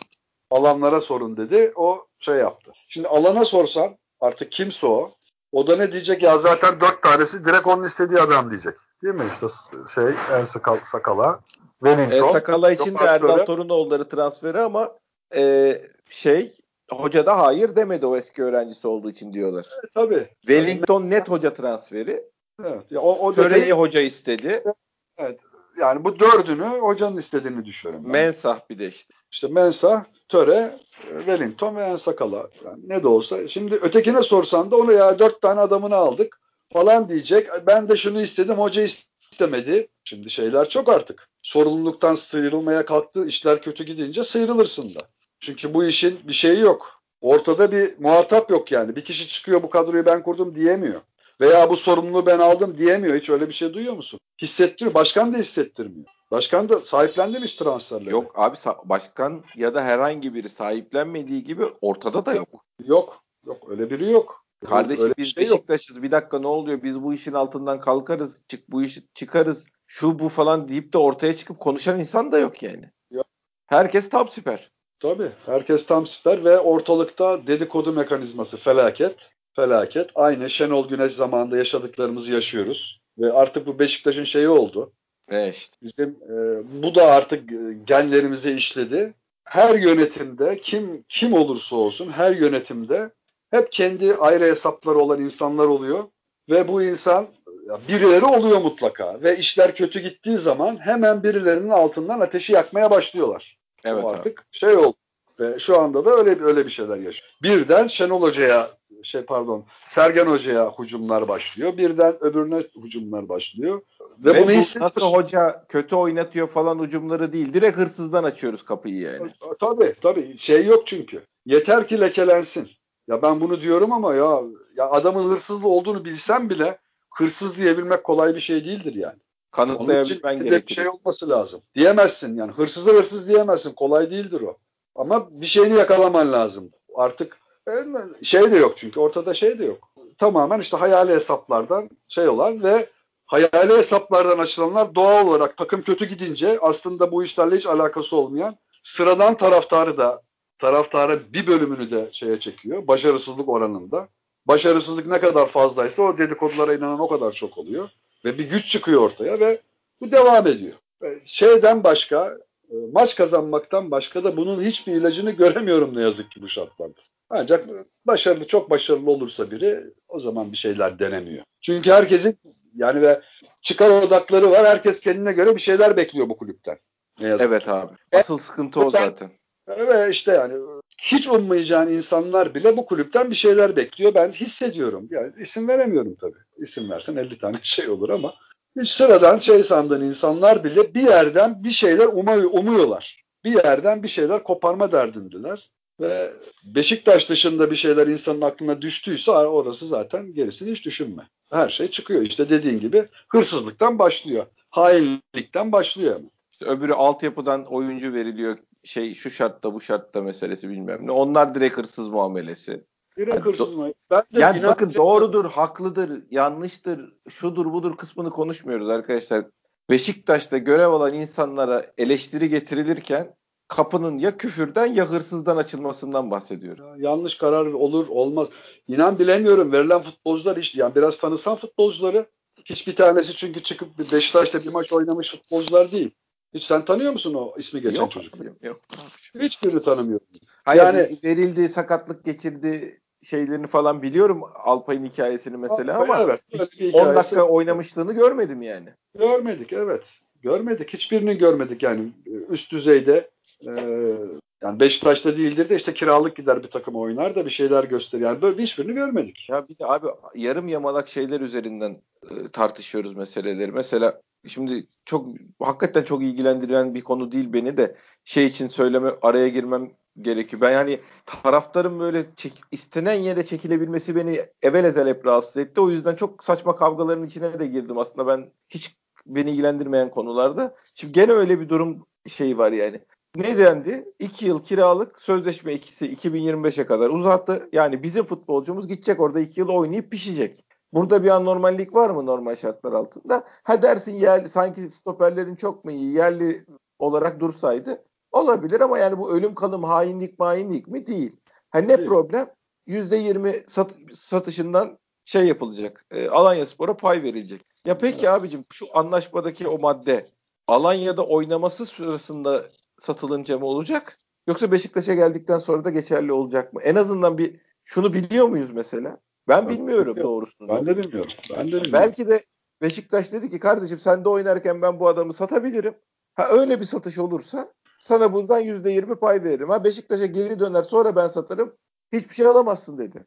Alanlara sorun dedi. O şey yaptı. Şimdi alana sorsan artık kimse o. O da ne diyecek? Ya zaten dört tanesi direkt onun istediği adam diyecek. Değil mi? İşte şey en sakal, sakala.
Wellington. E, sakala için de Erdal Torunoğulları transferi ama e, şey hoca da hayır demedi o eski öğrencisi olduğu için diyorlar.
Evet, tabii.
Wellington net hoca transferi.
Evet. Ya, o, o
Töre'yi dedi, hoca istedi.
Evet. Yani bu dördünü hocanın istediğini düşünüyorum.
Ben. Mensah bir de işte.
İşte Mensah, Töre, Wellington ve Ensakala. Yani ne de olsa. Şimdi ötekine sorsan da onu ya dört tane adamını aldık falan diyecek. Ben de şunu istedim hoca istemedi. Şimdi şeyler çok artık. Sorumluluktan sıyrılmaya kalktı. işler kötü gidince sıyrılırsın da. Çünkü bu işin bir şeyi yok. Ortada bir muhatap yok yani. Bir kişi çıkıyor bu kadroyu ben kurdum diyemiyor. Veya bu sorumluluğu ben aldım diyemiyor. Hiç öyle bir şey duyuyor musun? Hissettiriyor. Başkan da hissettirmiyor. Başkan da sahiplendirmiş transferleri.
Yok abi başkan ya da herhangi biri sahiplenmediği gibi ortada da yok.
Yok. Yok öyle biri yok.
Kardeşim öyle biz şey Beşiktaş'ız. Bir dakika ne oluyor? Biz bu işin altından kalkarız. Çık bu işi çıkarız. Şu bu falan deyip de ortaya çıkıp konuşan insan da yok yani. Yok. Herkes tam süper.
Tabii. Herkes tam süper ve ortalıkta dedikodu mekanizması felaket. Felaket. Aynı Şenol Güneş zamanında yaşadıklarımızı yaşıyoruz. Ve artık bu Beşiktaş'ın şeyi oldu.
Evet işte.
Bizim e, bu da artık genlerimize işledi. Her yönetimde kim kim olursa olsun her yönetimde hep kendi ayrı hesapları olan insanlar oluyor ve bu insan birileri oluyor mutlaka ve işler kötü gittiği zaman hemen birilerinin altından ateşi yakmaya başlıyorlar. Evet. O artık abi. şey oldu. Ve şu anda da öyle öyle bir şeyler yaşıyor. Birden Şenol Hoca'ya şey pardon Sergen Hoca'ya hücumlar başlıyor. Birden öbürüne hücumlar başlıyor.
Ve, Ve bunu bu nasıl hoca kötü oynatıyor falan hücumları değil. Direkt hırsızdan açıyoruz kapıyı yani.
Tabii tabii. Şey yok çünkü. Yeter ki lekelensin. Ya ben bunu diyorum ama ya ya adamın hırsızlı olduğunu bilsem bile hırsız diyebilmek kolay bir şey değildir yani.
Kanıtlayabilmen gerekiyor.
Bir şey olması lazım. Diyemezsin yani. Hırsıza hırsız diyemezsin. Kolay değildir o. Ama bir şeyini yakalaman lazım. Artık şey de yok çünkü ortada şey de yok. Tamamen işte hayali hesaplardan şey olan ve hayali hesaplardan açılanlar doğal olarak takım kötü gidince aslında bu işlerle hiç alakası olmayan sıradan taraftarı da taraftarı bir bölümünü de şeye çekiyor. Başarısızlık oranında. Başarısızlık ne kadar fazlaysa o dedikodulara inanan o kadar çok oluyor. Ve bir güç çıkıyor ortaya ve bu devam ediyor. E, şeyden başka e, maç kazanmaktan başka da bunun hiçbir ilacını göremiyorum ne yazık ki bu şartlarda. Ancak başarılı çok başarılı olursa biri o zaman bir şeyler denemiyor. Çünkü herkesin yani ve çıkar odakları var. Herkes kendine göre bir şeyler bekliyor bu kulüpten.
Ne yazık evet abi. Asıl sıkıntı o zaten.
Ve işte yani hiç ummayacağın insanlar bile bu kulüpten bir şeyler bekliyor. Ben hissediyorum. Yani isim veremiyorum tabii. İsim versen 50 tane (laughs) şey olur ama hiç sıradan şey sandığın insanlar bile bir yerden bir şeyler umuyorlar. Bir yerden bir şeyler koparma derdindiler. Ve Beşiktaş dışında bir şeyler insanın aklına düştüyse orası zaten gerisini hiç düşünme. Her şey çıkıyor. İşte dediğin gibi hırsızlıktan başlıyor. Hainlikten başlıyor.
İşte öbürü altyapıdan oyuncu veriliyor. Şey şu şartta bu şartta meselesi bilmem ne. Onlar direkt hırsız muamelesi.
Direkt hırsız mı?
Ben de yani bakın doğrudur, haklıdır, yanlıştır, şudur budur kısmını konuşmuyoruz arkadaşlar. Beşiktaş'ta görev alan insanlara eleştiri getirilirken kapının ya küfürden ya hırsızdan açılmasından bahsediyorum.
Ya, yanlış karar olur olmaz. İnan bilemiyorum verilen futbolcular işte yani biraz tanısan futbolcuları hiçbir tanesi çünkü çıkıp Beşiktaş'ta bir maç oynamış futbolcular değil. Hiç sen tanıyor musun o ismi geçen
yok,
çocuk?
Yok.
Hiçbirini tanımıyorum.
Hayır, yani verildi, sakatlık geçirdi şeylerini falan biliyorum Alpay'ın hikayesini mesela Alpay, ama evet, 10 dakika oynamışlığını görmedim yani.
Görmedik evet. Görmedik. Hiçbirini görmedik yani üst düzeyde e, yani Beşiktaş'ta değildir de işte kiralık gider bir takım oynar da bir şeyler gösterir. Yani böyle hiçbirini görmedik.
Ya bir de abi yarım yamalak şeyler üzerinden e, tartışıyoruz meseleleri. Mesela şimdi çok hakikaten çok ilgilendiren bir konu değil beni de şey için söyleme araya girmem gerekiyor. Ben yani taraftarın böyle çek, istenen yere çekilebilmesi beni evvel ezel hep rahatsız etti. O yüzden çok saçma kavgaların içine de girdim aslında ben hiç beni ilgilendirmeyen konularda. Şimdi gene öyle bir durum şey var yani. Ne dendi? 2 yıl kiralık sözleşme ikisi 2025'e kadar uzattı. Yani bizim futbolcumuz gidecek orada 2 yıl oynayıp pişecek. Burada bir anormallik var mı normal şartlar altında? Ha dersin yerli sanki stoperlerin çok mu iyi yerli olarak dursaydı olabilir ama yani bu ölüm kalım hainlik mahinlik mi değil. Ha ne değil. problem? %20 sat, satışından şey yapılacak. E, Alanya Spor'a pay verilecek. Ya peki evet. abicim şu anlaşmadaki o madde Alanya'da oynaması sırasında satılınca mı olacak? Yoksa Beşiktaş'a geldikten sonra da geçerli olacak mı? En azından bir şunu biliyor muyuz mesela? Ben, ben bilmiyorum, bilmiyorum doğrusunu.
Ben de bilmiyorum. Ben de bilmiyorum.
Belki de Beşiktaş dedi ki kardeşim sen de oynarken ben bu adamı satabilirim. Ha öyle bir satış olursa sana bundan yüzde yirmi pay veririm. Ha Beşiktaş'a geri döner sonra ben satarım. Hiçbir şey alamazsın dedi.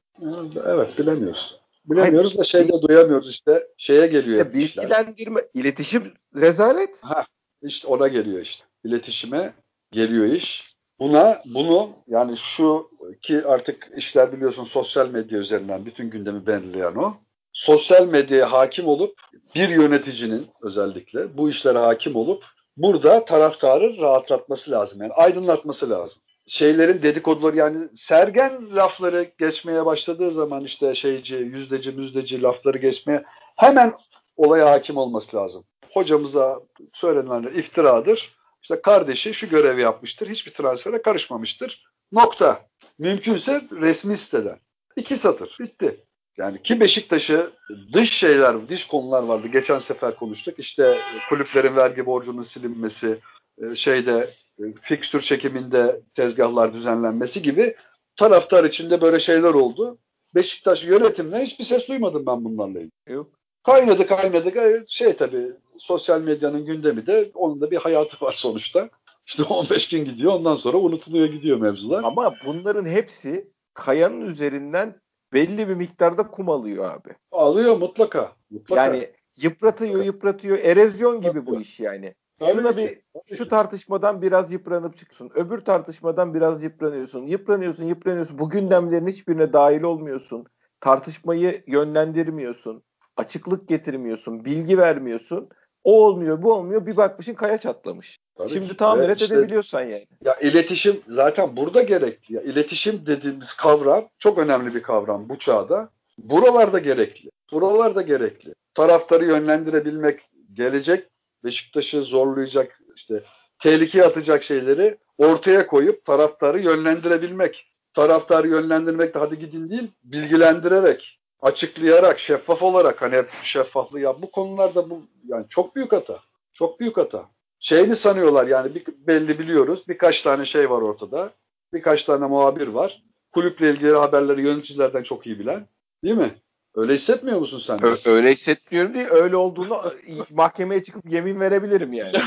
Evet bilemiyoruz. Bilemiyoruz Hayır, da şeyde duyamıyoruz işte. Şeye geliyor.
İşte bilgilendirme, iletişim rezalet.
Ha, işte ona geliyor işte. İletişime geliyor iş. Buna bunu yani şu ki artık işler biliyorsun sosyal medya üzerinden bütün gündemi belirleyen o. Sosyal medyaya hakim olup bir yöneticinin özellikle bu işlere hakim olup burada taraftarı rahatlatması lazım. Yani aydınlatması lazım. Şeylerin dedikoduları yani sergen lafları geçmeye başladığı zaman işte şeyci, yüzdeci, müzdeci lafları geçmeye hemen olaya hakim olması lazım. Hocamıza söylenenler iftiradır. İşte kardeşi şu görevi yapmıştır. Hiçbir transfere karışmamıştır. Nokta. Mümkünse resmi siteden. İki satır. Bitti. Yani ki Beşiktaş'ı dış şeyler, dış konular vardı. Geçen sefer konuştuk. İşte kulüplerin vergi borcunun silinmesi, e, şeyde e, fikstür çekiminde tezgahlar düzenlenmesi gibi taraftar içinde böyle şeyler oldu. Beşiktaş yönetimden hiçbir ses duymadım ben bunlarla ilgili. Yok. Kaynadı kaynadı. E, şey tabii sosyal medyanın gündemi de onun da bir hayatı var sonuçta. İşte (laughs) 15 gün gidiyor ondan sonra unutuluyor gidiyor mevzular.
Ama bunların hepsi kayanın üzerinden belli bir miktarda kum alıyor abi.
Alıyor mutlaka. mutlaka.
Yani yıpratıyor yıpratıyor. Erozyon gibi bu iş yani. Tabii Şuna bir şu tartışmadan biraz yıpranıp çıksın. Öbür tartışmadan biraz yıpranıyorsun. Yıpranıyorsun, yıpranıyorsun. Bu gündemlerin hiçbirine dahil olmuyorsun. Tartışmayı yönlendirmiyorsun. Açıklık getirmiyorsun. Bilgi vermiyorsun. O olmuyor, bu olmuyor. Bir bakmışın kaya çatlamış. Tabii Şimdi tamir evet, işte, edebiliyorsan yani.
Ya iletişim zaten burada gerekli. Ya iletişim dediğimiz kavram çok önemli bir kavram bu çağda. Buralarda gerekli. Buralarda gerekli. Taraftarı yönlendirebilmek, gelecek Beşiktaş'ı zorlayacak, işte tehlikeye atacak şeyleri ortaya koyup taraftarı yönlendirebilmek. Taraftarı yönlendirmek de hadi gidin değil, bilgilendirerek, açıklayarak, şeffaf olarak hani hep şeffaflığı ya bu konularda bu yani çok büyük hata. Çok büyük hata. Şeyini sanıyorlar yani bir, belli biliyoruz. Birkaç tane şey var ortada. Birkaç tane muhabir var. Kulüple ilgili haberleri yöneticilerden çok iyi bilen. Değil mi? Öyle hissetmiyor musun sen?
Ö- öyle hissetmiyorum değil. Öyle olduğunu (laughs) mahkemeye çıkıp yemin verebilirim yani.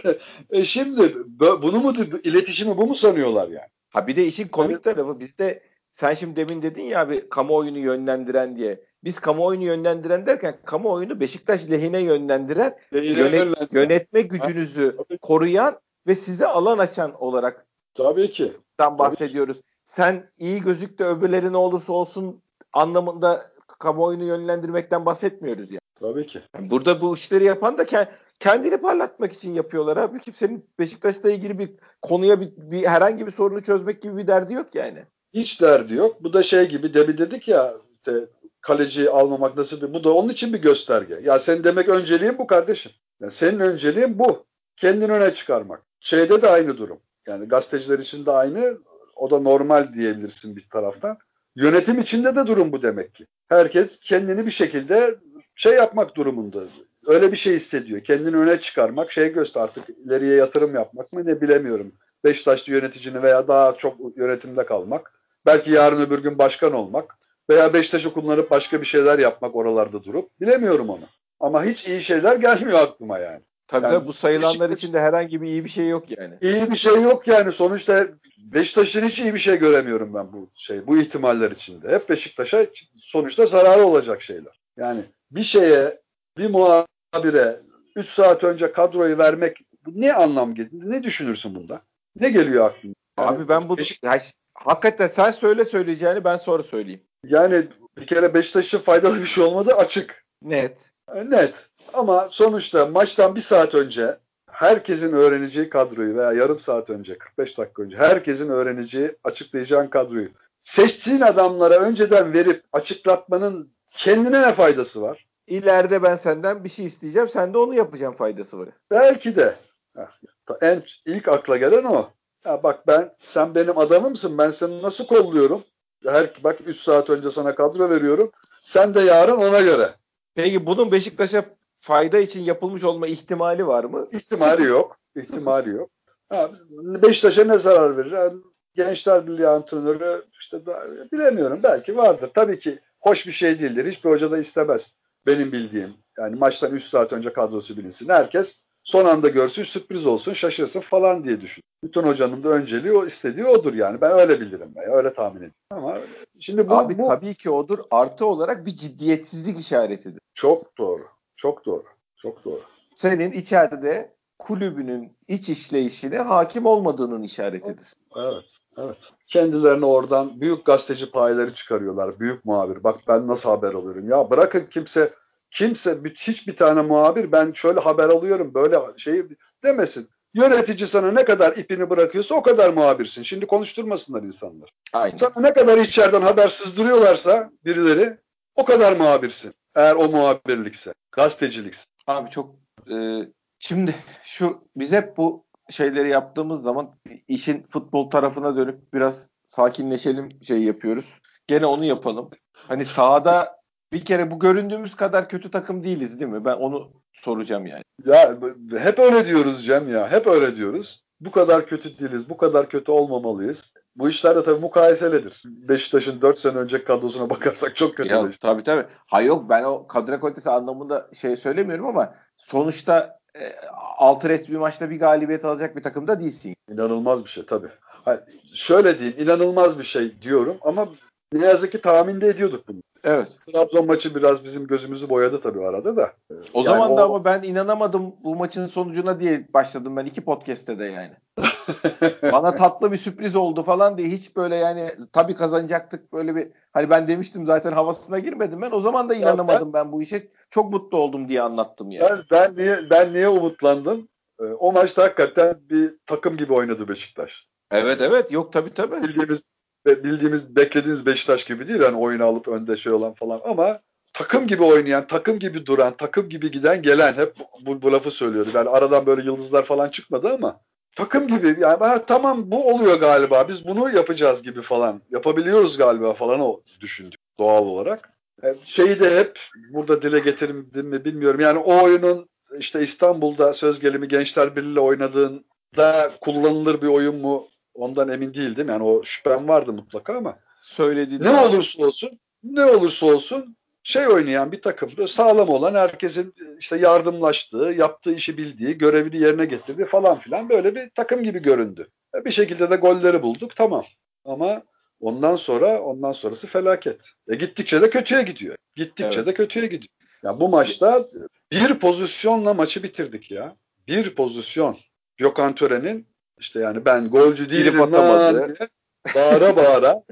(laughs)
e şimdi bunu mu iletişimi bu mu sanıyorlar yani?
Ha bir de işin komik tarafı bizde sen şimdi demin dedin ya abi kamuoyunu yönlendiren diye. Biz kamuoyunu yönlendiren derken kamuoyunu Beşiktaş lehine yönlendiren, yönet, yönetme gücünüzü ha, koruyan ve size alan açan olarak
Tabii ki.
bahsediyoruz. Tabii ki. Sen iyi gözük de öbürleri ne olursa olsun anlamında kamuoyunu yönlendirmekten bahsetmiyoruz yani.
Tabii ki.
Yani burada bu işleri yapan da kendini parlatmak için yapıyorlar abi. Kimsenin Beşiktaş'la ilgili bir konuya bir, bir herhangi bir sorunu çözmek gibi bir derdi yok yani.
Hiç derdi yok. Bu da şey gibi debi dedik ya işte kaleci almamak nasıl bir bu da onun için bir gösterge. Ya sen demek önceliğin bu kardeşim. Yani senin önceliğin bu. Kendini öne çıkarmak. Şeyde de aynı durum. Yani gazeteciler için de aynı. O da normal diyebilirsin bir taraftan. Yönetim içinde de durum bu demek ki. Herkes kendini bir şekilde şey yapmak durumunda. Öyle bir şey hissediyor. Kendini öne çıkarmak, şey göster artık ileriye yatırım yapmak mı ne bilemiyorum. Beşiktaşlı yöneticini veya daha çok yönetimde kalmak. Belki yarın öbür gün başkan olmak. Veya Beşiktaş'ı kullanıp başka bir şeyler yapmak oralarda durup. Bilemiyorum onu. Ama hiç iyi şeyler gelmiyor aklıma yani.
Tabii
Yani
bu sayılanlar
Beşiktaş-
içinde herhangi bir iyi bir şey yok yani.
İyi bir şey yok yani. Sonuçta Beşiktaş'ın hiç iyi bir şey göremiyorum ben bu şey bu ihtimaller içinde. Hep Beşiktaş'a sonuçta zararı olacak şeyler. Yani bir şeye bir muhabire 3 saat önce kadroyu vermek ne anlam gelir? Ne düşünürsün bunda? Ne geliyor aklına?
Abi ben bu
Beşik-
Ya hakikaten sen söyle söyleyeceğini ben sonra söyleyeyim.
yani bir kere Beşiktaş'ın faydalı bir şey olmadı açık.
Net.
Net. Ama sonuçta maçtan bir saat önce herkesin öğreneceği kadroyu veya yarım saat önce, 45 dakika önce herkesin öğreneceği, açıklayacağın kadroyu seçtiğin adamlara önceden verip açıklatmanın kendine ne faydası var?
İleride ben senden bir şey isteyeceğim. Sen de onu yapacaksın faydası var.
Belki de. En ilk akla gelen o. Ya bak ben sen benim adamımsın. Ben seni nasıl kolluyorum? Her bak 3 saat önce sana kadro veriyorum. Sen de yarın ona göre.
Peki bunun Beşiktaş'a fayda için yapılmış olma ihtimali var mı?
İhtimali yok. İhtimali yok. Ha, Beşiktaş'a ne zarar verir? Yani Gençler Birliği antrenörü işte da, bilemiyorum. Belki vardır. Tabii ki hoş bir şey değildir. Hiçbir hoca da istemez. Benim bildiğim. Yani maçtan 3 saat önce kadrosu bilinsin. Herkes son anda görsün, sürpriz olsun, şaşırsın falan diye düşün. Bütün hocanın da önceliği o istediği odur yani. Ben öyle bilirim veya öyle tahmin ediyorum. Ama şimdi bu,
Abi
bu
tabii ki odur. Artı olarak bir ciddiyetsizlik işaretidir.
çok doğru. Çok doğru. Çok doğru.
Senin içeride kulübünün iç işleyişine hakim olmadığının işaretidir.
Evet. Evet. Kendilerine oradan büyük gazeteci payeleri çıkarıyorlar. Büyük muhabir. Bak ben nasıl haber alıyorum. Ya bırakın kimse kimse bir- hiçbir tane muhabir ben şöyle haber alıyorum böyle şey demesin. Yönetici sana ne kadar ipini bırakıyorsa o kadar muhabirsin. Şimdi konuşturmasınlar insanlar.
Aynen.
Sana ne kadar içeriden haber sızdırıyorlarsa birileri o kadar muhabirsin. Eğer o muhabirlikse, gazetecilikse.
Abi çok e, şimdi şu biz hep bu şeyleri yaptığımız zaman işin futbol tarafına dönüp biraz sakinleşelim şey yapıyoruz. Gene onu yapalım. Hani sahada bir kere bu göründüğümüz kadar kötü takım değiliz değil mi? Ben onu soracağım yani.
Ya hep öyle diyoruz Cem ya. Hep öyle diyoruz. Bu kadar kötü değiliz. Bu kadar kötü olmamalıyız. Bu işler de tabii mukayeseledir. Beşiktaş'ın 4 sene önce kadrosuna (laughs) bakarsak çok kötü.
Ya, tabii tabii. Ha yok ben o kadro kalitesi anlamında şey söylemiyorum ama sonuçta e, altı resmi maçta bir galibiyet alacak bir takımda değilsin.
İnanılmaz bir şey tabii. Ha, şöyle diyeyim inanılmaz bir şey diyorum ama ne yazık ki tahminde ediyorduk bunu.
Evet.
Trabzon maçı biraz bizim gözümüzü boyadı tabii arada da.
O
Yani
zaman da
o-
ama ben inanamadım bu maçın sonucuna diye başladım ben iki podcast'te de yani. (laughs) Bana tatlı bir sürpriz oldu falan diye hiç böyle yani tabii kazanacaktık böyle bir hani ben demiştim zaten havasına girmedim ben o zaman da inanamadım ben, bu işe çok mutlu oldum diye anlattım yani.
ben, ben niye ben niye umutlandım? Ee, O maçta hakikaten bir takım gibi oynadı Beşiktaş.
Evet evet yok tabii tabii.
bildiğimiz bildiğimiz beklediğimiz Beşiktaş gibi değil yani oyunu alıp önde şey olan falan ama takım gibi oynayan, takım gibi duran, takım gibi giden gelen hep bu, bu lafı söylüyordu. Yani aradan böyle yıldızlar falan çıkmadı ama takım gibi yani ha, tamam bu oluyor galiba biz bunu yapacağız gibi falan yapabiliyoruz galiba falan o düşündük doğal olarak. E, Şeyi de hep burada dile getirdim mi bilmiyorum. Yani o oyunun işte İstanbul'da söz gelimi Gençler Birliği oynadığında kullanılır bir oyun mu ondan emin değildim. Yani o şüphem vardı mutlaka ama
Söylediğin
ne olursa olsun ne olursa olsun şey oynayan bir takım böyle sağlam olan herkesin işte yardımlaştığı, yaptığı işi bildiği, görevini yerine getirdiği falan filan böyle bir takım gibi göründü. E, Bir şekilde de golleri bulduk tamam. Ama ondan sonra ondan sonrası felaket. E gittikçe de kötüye gidiyor. Gittikçe
Evet.
de kötüye gidiyor. Ya bu maçta bir pozisyonla maçı bitirdik ya. Bir pozisyon. Gökhan Tören'in işte yani ben golcü değilim
Girip atamadı.
bağıra bağıra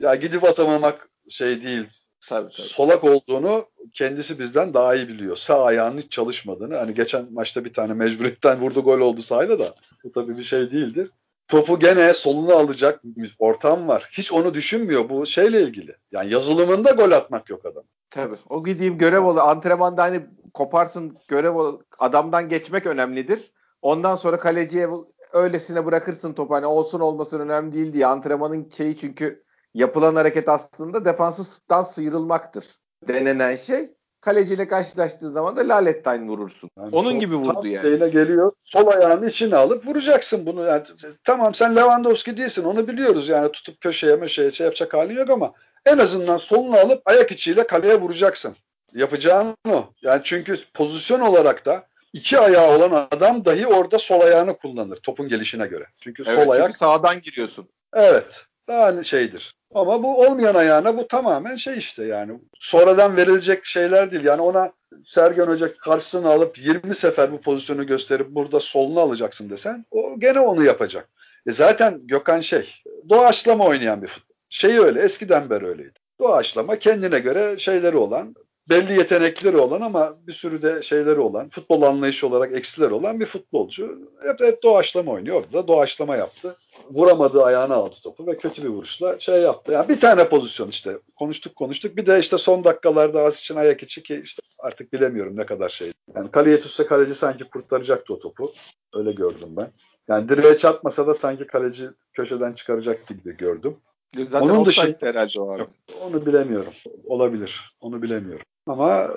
ya gidip atamamak şey değil.
Tabii, tabii.
Solak olduğunu kendisi bizden daha iyi biliyor. Sağ ayağının hiç çalışmadığını. Hani geçen maçta bir tane mecburiyetten vurdu gol oldu sahayla da. Bu tabii bir şey değildir. Topu gene soluna alacak ortam var. Hiç onu düşünmüyor bu şeyle ilgili. Yani yazılımında gol atmak yok adam.
Tabii. O gideyim görev ol. Antrenmanda hani koparsın görev ol. Adamdan geçmek önemlidir. Ondan sonra kaleciye öylesine bırakırsın topu hani olsun olmasın önemli değil diye antrenmanın şeyi çünkü yapılan hareket aslında defansından sıyrılmaktır denenen şey. Kaleciyle karşılaştığı zaman da lalettayn vurursun. Yani Onun gibi vurdu yani.
Şeyine geliyor. Sol ayağını içine alıp vuracaksın bunu. Yani, tamam sen Lewandowski değilsin onu biliyoruz yani tutup köşeye meşeye şey yapacak halin yok ama en azından solunu alıp ayak içiyle kaleye vuracaksın. Yapacağın o. Yani çünkü pozisyon olarak da iki ayağı olan adam dahi orada sol ayağını kullanır topun gelişine göre. Çünkü evet, sol ayak çünkü
sağdan giriyorsun.
Evet. Daha şeydir. Ama bu olmayan ayağına bu tamamen şey işte yani sonradan verilecek şeyler değil. Yani ona Sergen Hoca karşısına alıp 20 sefer bu pozisyonu gösterip burada solunu alacaksın desen o gene onu yapacak. E zaten Gökhan şey doğaçlama oynayan bir futbol. Şey öyle eskiden beri öyleydi. Doğaçlama kendine göre şeyleri olan belli yetenekleri olan ama bir sürü de şeyleri olan, futbol anlayışı olarak eksileri olan bir futbolcu. Hep, hep doğaçlama oynuyor. Orada da doğaçlama yaptı. Vuramadığı ayağına aldı topu ve kötü bir vuruşla şey yaptı. Yani bir tane pozisyon işte. Konuştuk konuştuk. Bir de işte son dakikalarda az için ayak içi ki işte artık bilemiyorum ne kadar şey. Yani kaleye tutsa kaleci sanki kurtaracaktı o topu. Öyle gördüm ben. Yani direğe çarpmasa da sanki kaleci köşeden çıkaracaktı gibi gördüm.
Zaten Onun dışında herhalde o abi.
Onu bilemiyorum. Olabilir. Onu bilemiyorum. Ama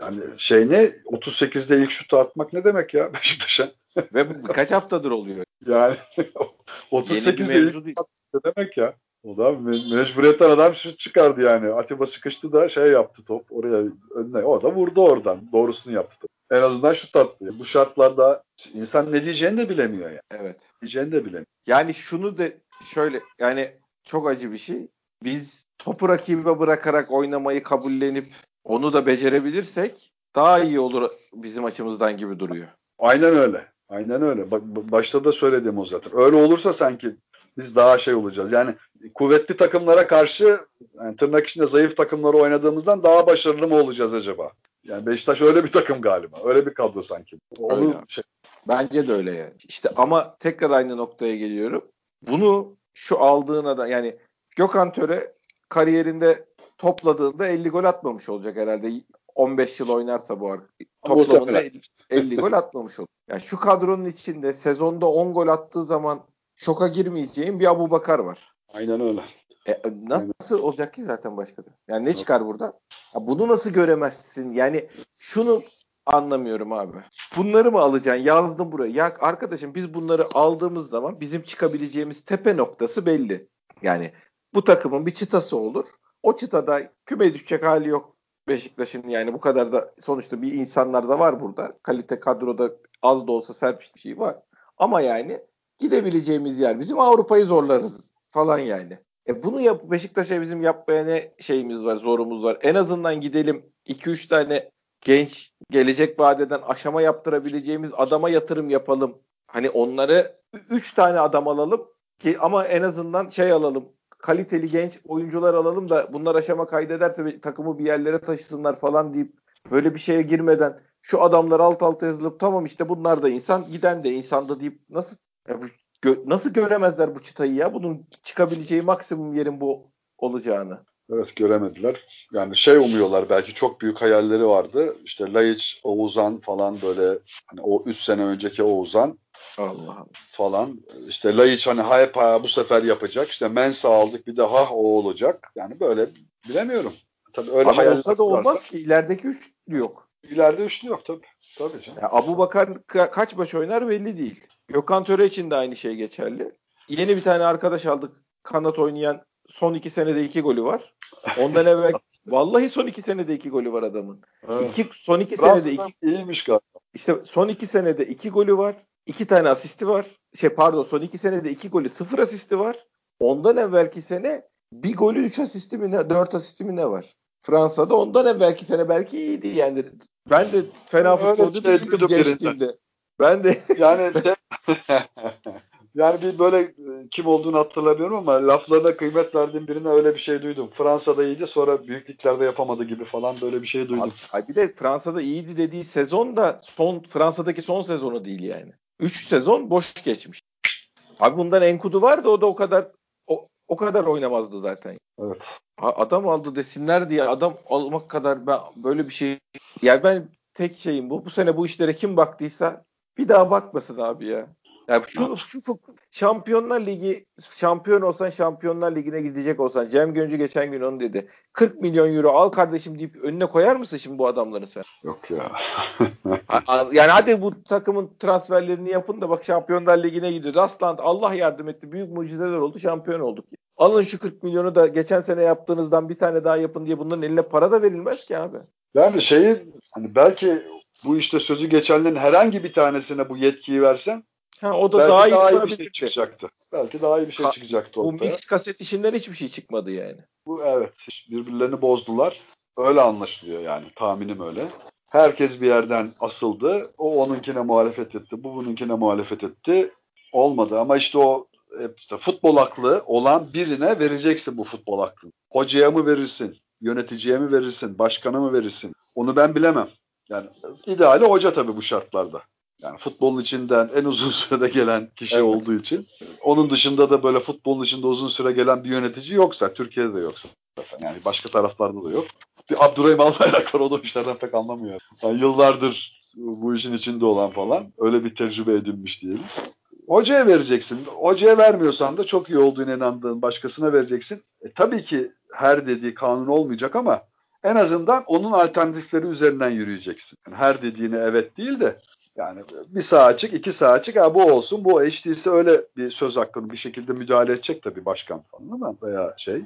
yani şey ne 38'de ilk şutu atmak ne demek ya (laughs) Beşiktaş'a?
Ve bu kaç haftadır oluyor?
Yani (laughs) 38'de ilk şut ne demek ya? O da me- mecburiyetten adam şut çıkardı yani. Atiba sıkıştı da şey yaptı top oraya önüne. O da vurdu oradan. Doğrusunu yaptı. En azından şut attı. Bu şartlarda insan ne diyeceğini de bilemiyor yani.
Evet.
Diyeceğini de bilemiyor.
Yani şunu da şöyle yani çok acı bir şey. Biz topu rakibe bırakarak oynamayı kabullenip onu da becerebilirsek daha iyi olur bizim açımızdan gibi duruyor.
Aynen öyle. Aynen öyle. Başta da söyledim o zaten. Öyle olursa sanki biz daha şey olacağız. Yani kuvvetli takımlara karşı yani tırnak içinde zayıf takımları oynadığımızdan daha başarılı mı olacağız acaba? Yani Beşiktaş öyle bir takım galiba. Öyle bir kadro sanki.
Onu şey... Bence de öyle yani. İşte ama tekrar aynı noktaya geliyorum. Bunu şu aldığına da yani Gökhan Töre kariyerinde topladığında 50 gol atmamış olacak herhalde. 15 yıl oynarsa bu toplamında 50, 50 gol atmamış olur. Yani şu kadronun içinde sezonda 10 gol attığı zaman şoka girmeyeceğim bir Abu Bakar var.
Aynen öyle.
E, nasıl Aynen. olacak ki zaten başka da? Yani ne çıkar burada? Ya bunu nasıl göremezsin? Yani şunu anlamıyorum abi. Bunları mı alacaksın? Yazdım buraya. Ya arkadaşım biz bunları aldığımız zaman bizim çıkabileceğimiz tepe noktası belli. Yani bu takımın bir çıtası olur. O çıtada küme düşecek hali yok Beşiktaş'ın yani bu kadar da sonuçta bir insanlar da var burada. Kalite kadroda az da olsa serpişmiş bir şey var. Ama yani gidebileceğimiz yer bizim Avrupa'yı zorlarız falan yani. E bunu yap Beşiktaş'a bizim yapmaya ne şeyimiz var, zorumuz var. En azından gidelim 2-3 tane genç gelecek vadeden aşama yaptırabileceğimiz adama yatırım yapalım. Hani onları 3 tane adam alalım ki ama en azından şey alalım kaliteli genç oyuncular alalım da bunlar aşama kaydederse takımı bir yerlere taşısınlar falan deyip böyle bir şeye girmeden şu adamlar alt alta yazılıp tamam işte bunlar da insan giden de insan da deyip nasıl ya bu, gö, nasıl göremezler bu çıtayı ya bunun çıkabileceği maksimum yerin bu olacağını.
Evet göremediler. Yani şey umuyorlar belki çok büyük hayalleri vardı. İşte Laiç, Oğuzhan falan böyle hani o 3 sene önceki Oğuzhan
Allah
falan. İşte Laiç hani hep bu sefer yapacak. İşte Mensa aldık bir daha o olacak. Yani böyle bilemiyorum.
Tabii öyle Ama olsa da olmaz varsa. ki ilerideki üçlü yok.
İleride üçlü yok tabii. Tabii canım.
Yani Abu Bakar ka- kaç baş oynar belli değil. Gökhan Töre için de aynı şey geçerli. Yeni bir tane arkadaş aldık. Kanat oynayan son iki senede iki golü var. Ondan (laughs) evvel vallahi son iki senede iki golü var adamın. Evet. İki, son iki senede iki
iyiymiş galiba.
İşte son iki senede iki golü var. İki tane asisti var. Şey pardon son iki senede iki golü sıfır asisti var. Ondan evvelki sene bir golü üç asisti mi ne dört asisti mi ne var? Fransa'da ondan evvelki sene belki iyiydi yani. Ben de fena futbolcu şey değildim gençliğimde. Ben de (laughs)
yani şey, (laughs) Yani bir böyle e, kim olduğunu hatırlamıyorum ama laflarına kıymet verdiğim birine öyle bir şey duydum. Fransa'da iyiydi sonra büyüklüklerde yapamadı gibi falan böyle bir şey duydum.
Abi, bir de Fransa'da iyiydi dediği sezon da son Fransa'daki son sezonu değil yani. 3 sezon boş geçmiş. Abi bundan Enkudu vardı o da o kadar o, o kadar oynamazdı zaten.
Evet.
Adam aldı desinler diye adam almak kadar ben böyle bir şey yani ben tek şeyim bu. Bu sene bu işlere kim baktıysa bir daha bakmasın abi ya. Yani şu, şu Şampiyonlar Ligi şampiyon olsan Şampiyonlar Ligi'ne gidecek olsan Cem Göncü geçen gün onu dedi. 40 milyon euro al kardeşim deyip önüne koyar mısın şimdi bu adamları sen?
Yok ya. (laughs)
yani hadi bu takımın transferlerini yapın da bak Şampiyonlar Ligi'ne gidiyor. Rastland Allah yardım etti. Büyük mucizeler oldu. Şampiyon olduk. Alın şu 40 milyonu da geçen sene yaptığınızdan bir tane daha yapın diye bunların eline para da verilmez ki abi.
Yani şeyi hani belki bu işte sözü geçenlerin herhangi bir tanesine bu yetkiyi versen
Ha, o da belki daha iyi,
daha iyi bir şey çıkacaktı. Belki daha iyi bir şey
Ka-
çıkacaktı
ortaya. Bu mix kaset işinden hiçbir şey çıkmadı yani.
Bu evet. Birbirlerini bozdular. Öyle anlaşılıyor yani. Tahminim öyle. Herkes bir yerden asıldı. O onunkine muhalefet etti. Bu bununkine muhalefet etti. Olmadı ama işte o işte futbol aklı olan birine vereceksin bu futbol aklını. Hocaya mı verirsin? Yöneticiye mi verirsin? Başkana mı verirsin? Onu ben bilemem. Yani ideali hoca tabii bu şartlarda. Yani futbolun içinden en uzun (laughs) sürede gelen kişi evet. olduğu için. Onun dışında da böyle futbolun içinde uzun süre gelen bir yönetici yoksa, Türkiye'de de yoksa zaten. Yani başka taraflarda da yok. Bir Abdurrahim Albayrak var o da işlerden pek anlamıyor. Yani yıllardır bu işin içinde olan falan. Öyle bir tecrübe edinmiş diyelim. Hocaya vereceksin. Hocaya vermiyorsan da çok iyi olduğunu inandığın başkasına vereceksin. E, tabii ki her dediği kanun olmayacak ama en azından onun alternatifleri üzerinden yürüyeceksin. Yani her dediğine evet değil de yani bir sağ açık, iki sağ açık. Ha, bu olsun, bu değilse öyle bir söz hakkını bir şekilde müdahale edecek tabii başkan falan ama veya şey.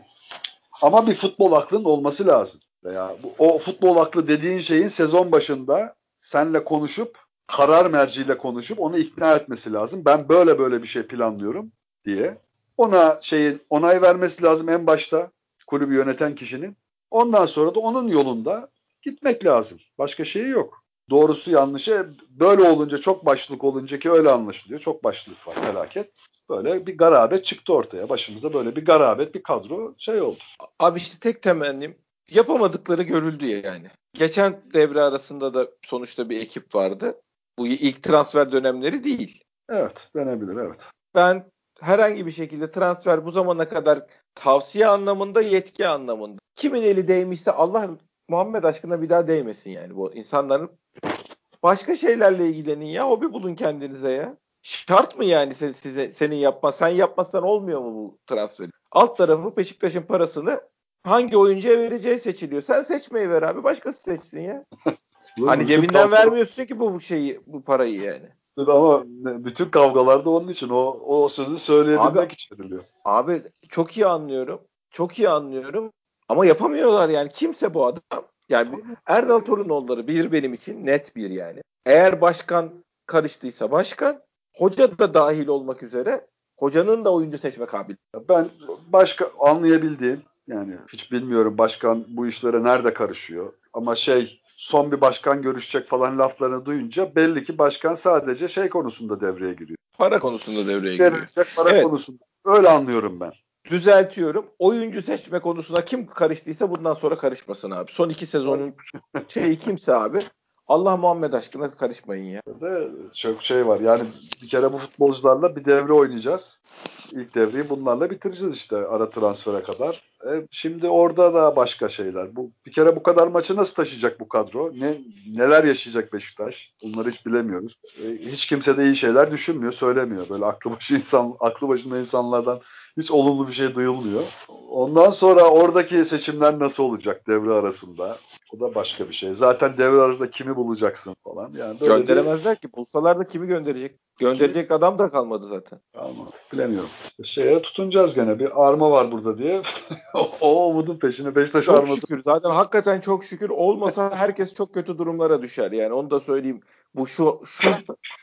Ama bir futbol aklının olması lazım. Veya bu, o futbol aklı dediğin şeyin sezon başında senle konuşup karar merciyle konuşup onu ikna etmesi lazım. Ben böyle böyle bir şey planlıyorum diye. Ona şeyin onay vermesi lazım en başta kulübü yöneten kişinin. Ondan sonra da onun yolunda gitmek lazım. Başka şeyi yok doğrusu yanlışı böyle olunca çok başlık olunca ki öyle anlaşılıyor. Çok başlık var felaket. Böyle bir garabet çıktı ortaya. Başımıza böyle bir garabet bir kadro şey oldu.
Abi işte tek temennim yapamadıkları görüldü yani. Geçen devre arasında da sonuçta bir ekip vardı. Bu ilk transfer dönemleri değil.
Evet denebilir evet.
Ben herhangi bir şekilde transfer bu zamana kadar tavsiye anlamında yetki anlamında. Kimin eli değmişse Allah Muhammed aşkına bir daha değmesin yani bu insanların. Başka şeylerle ilgilenin ya. Hobi bulun kendinize ya. Şart mı yani size, size senin yapma? Sen yapmazsan olmuyor mu bu transferi? Alt tarafı Beşiktaş'ın parasını hangi oyuncuya vereceği seçiliyor. Sen seçmeyi ver abi. Başkası seçsin ya. (laughs) hani cebinden vermiyorsun ki bu şeyi bu parayı yani.
Ama bütün kavgalarda onun için o o sözü söyleyebilmek abi, için veriliyor.
Abi çok iyi anlıyorum. Çok iyi anlıyorum. Ama yapamıyorlar yani. Kimse bu adam. Yani Erdal Torunoğulları bir benim için net bir yani. Eğer başkan karıştıysa başkan, hoca da dahil olmak üzere hocanın da oyuncu seçme kabiliyeti.
Ben başka anlayabildiğim yani hiç bilmiyorum başkan bu işlere nerede karışıyor. Ama şey son bir başkan görüşecek falan laflarını duyunca belli ki başkan sadece şey konusunda devreye giriyor.
Para konusunda devreye giriyor.
Gelecek para evet. konusunda. Öyle anlıyorum ben
düzeltiyorum. Oyuncu seçme konusuna kim karıştıysa bundan sonra karışmasın abi. Son iki sezonun (laughs) şeyi kimse abi. Allah Muhammed aşkına karışmayın ya.
De çok şey var. Yani bir kere bu futbolcularla bir devre oynayacağız. İlk devreyi bunlarla bitireceğiz işte ara transfere kadar. E, şimdi orada da başka şeyler. Bu bir kere bu kadar maçı nasıl taşıyacak bu kadro? Ne neler yaşayacak Beşiktaş? Bunları hiç bilemiyoruz. E, hiç kimse de iyi şeyler düşünmüyor, söylemiyor. Böyle aklı başı insan aklı başında insanlardan hiç olumlu bir şey duyulmuyor. Ondan sonra oradaki seçimler nasıl olacak devre arasında? O da başka bir şey. Zaten devre arasında kimi bulacaksın falan. Yani
Gönderemezler ki. Bulsalar da kimi gönderecek? Gönderecek adam da kalmadı zaten.
Ama bilemiyorum. İşte şeye tutunacağız gene. Bir arma var burada diye. (laughs) o umudun peşine Beşiktaş
çok
arması.
şükür. Zaten hakikaten çok şükür. Olmasa herkes çok kötü durumlara düşer. Yani onu da söyleyeyim. Bu şu şu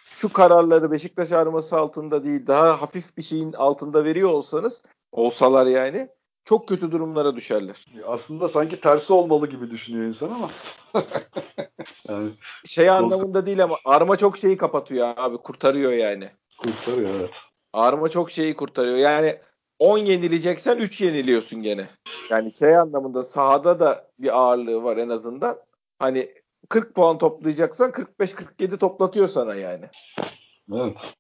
şu kararları Beşiktaş arması altında değil daha hafif bir şeyin altında veriyor olsanız olsalar yani çok kötü durumlara düşerler.
Aslında sanki tersi olmalı gibi düşünüyor insan ama. (laughs)
yani, şey anlamında değil ama arma çok şeyi kapatıyor abi kurtarıyor yani.
Kurtarıyor evet.
Arma çok şeyi kurtarıyor. Yani 10 yenileceksen 3 yeniliyorsun gene. Yani şey anlamında sahada da bir ağırlığı var en azından. Hani 40 puan toplayacaksan 45-47 toplatıyor sana yani.
Evet.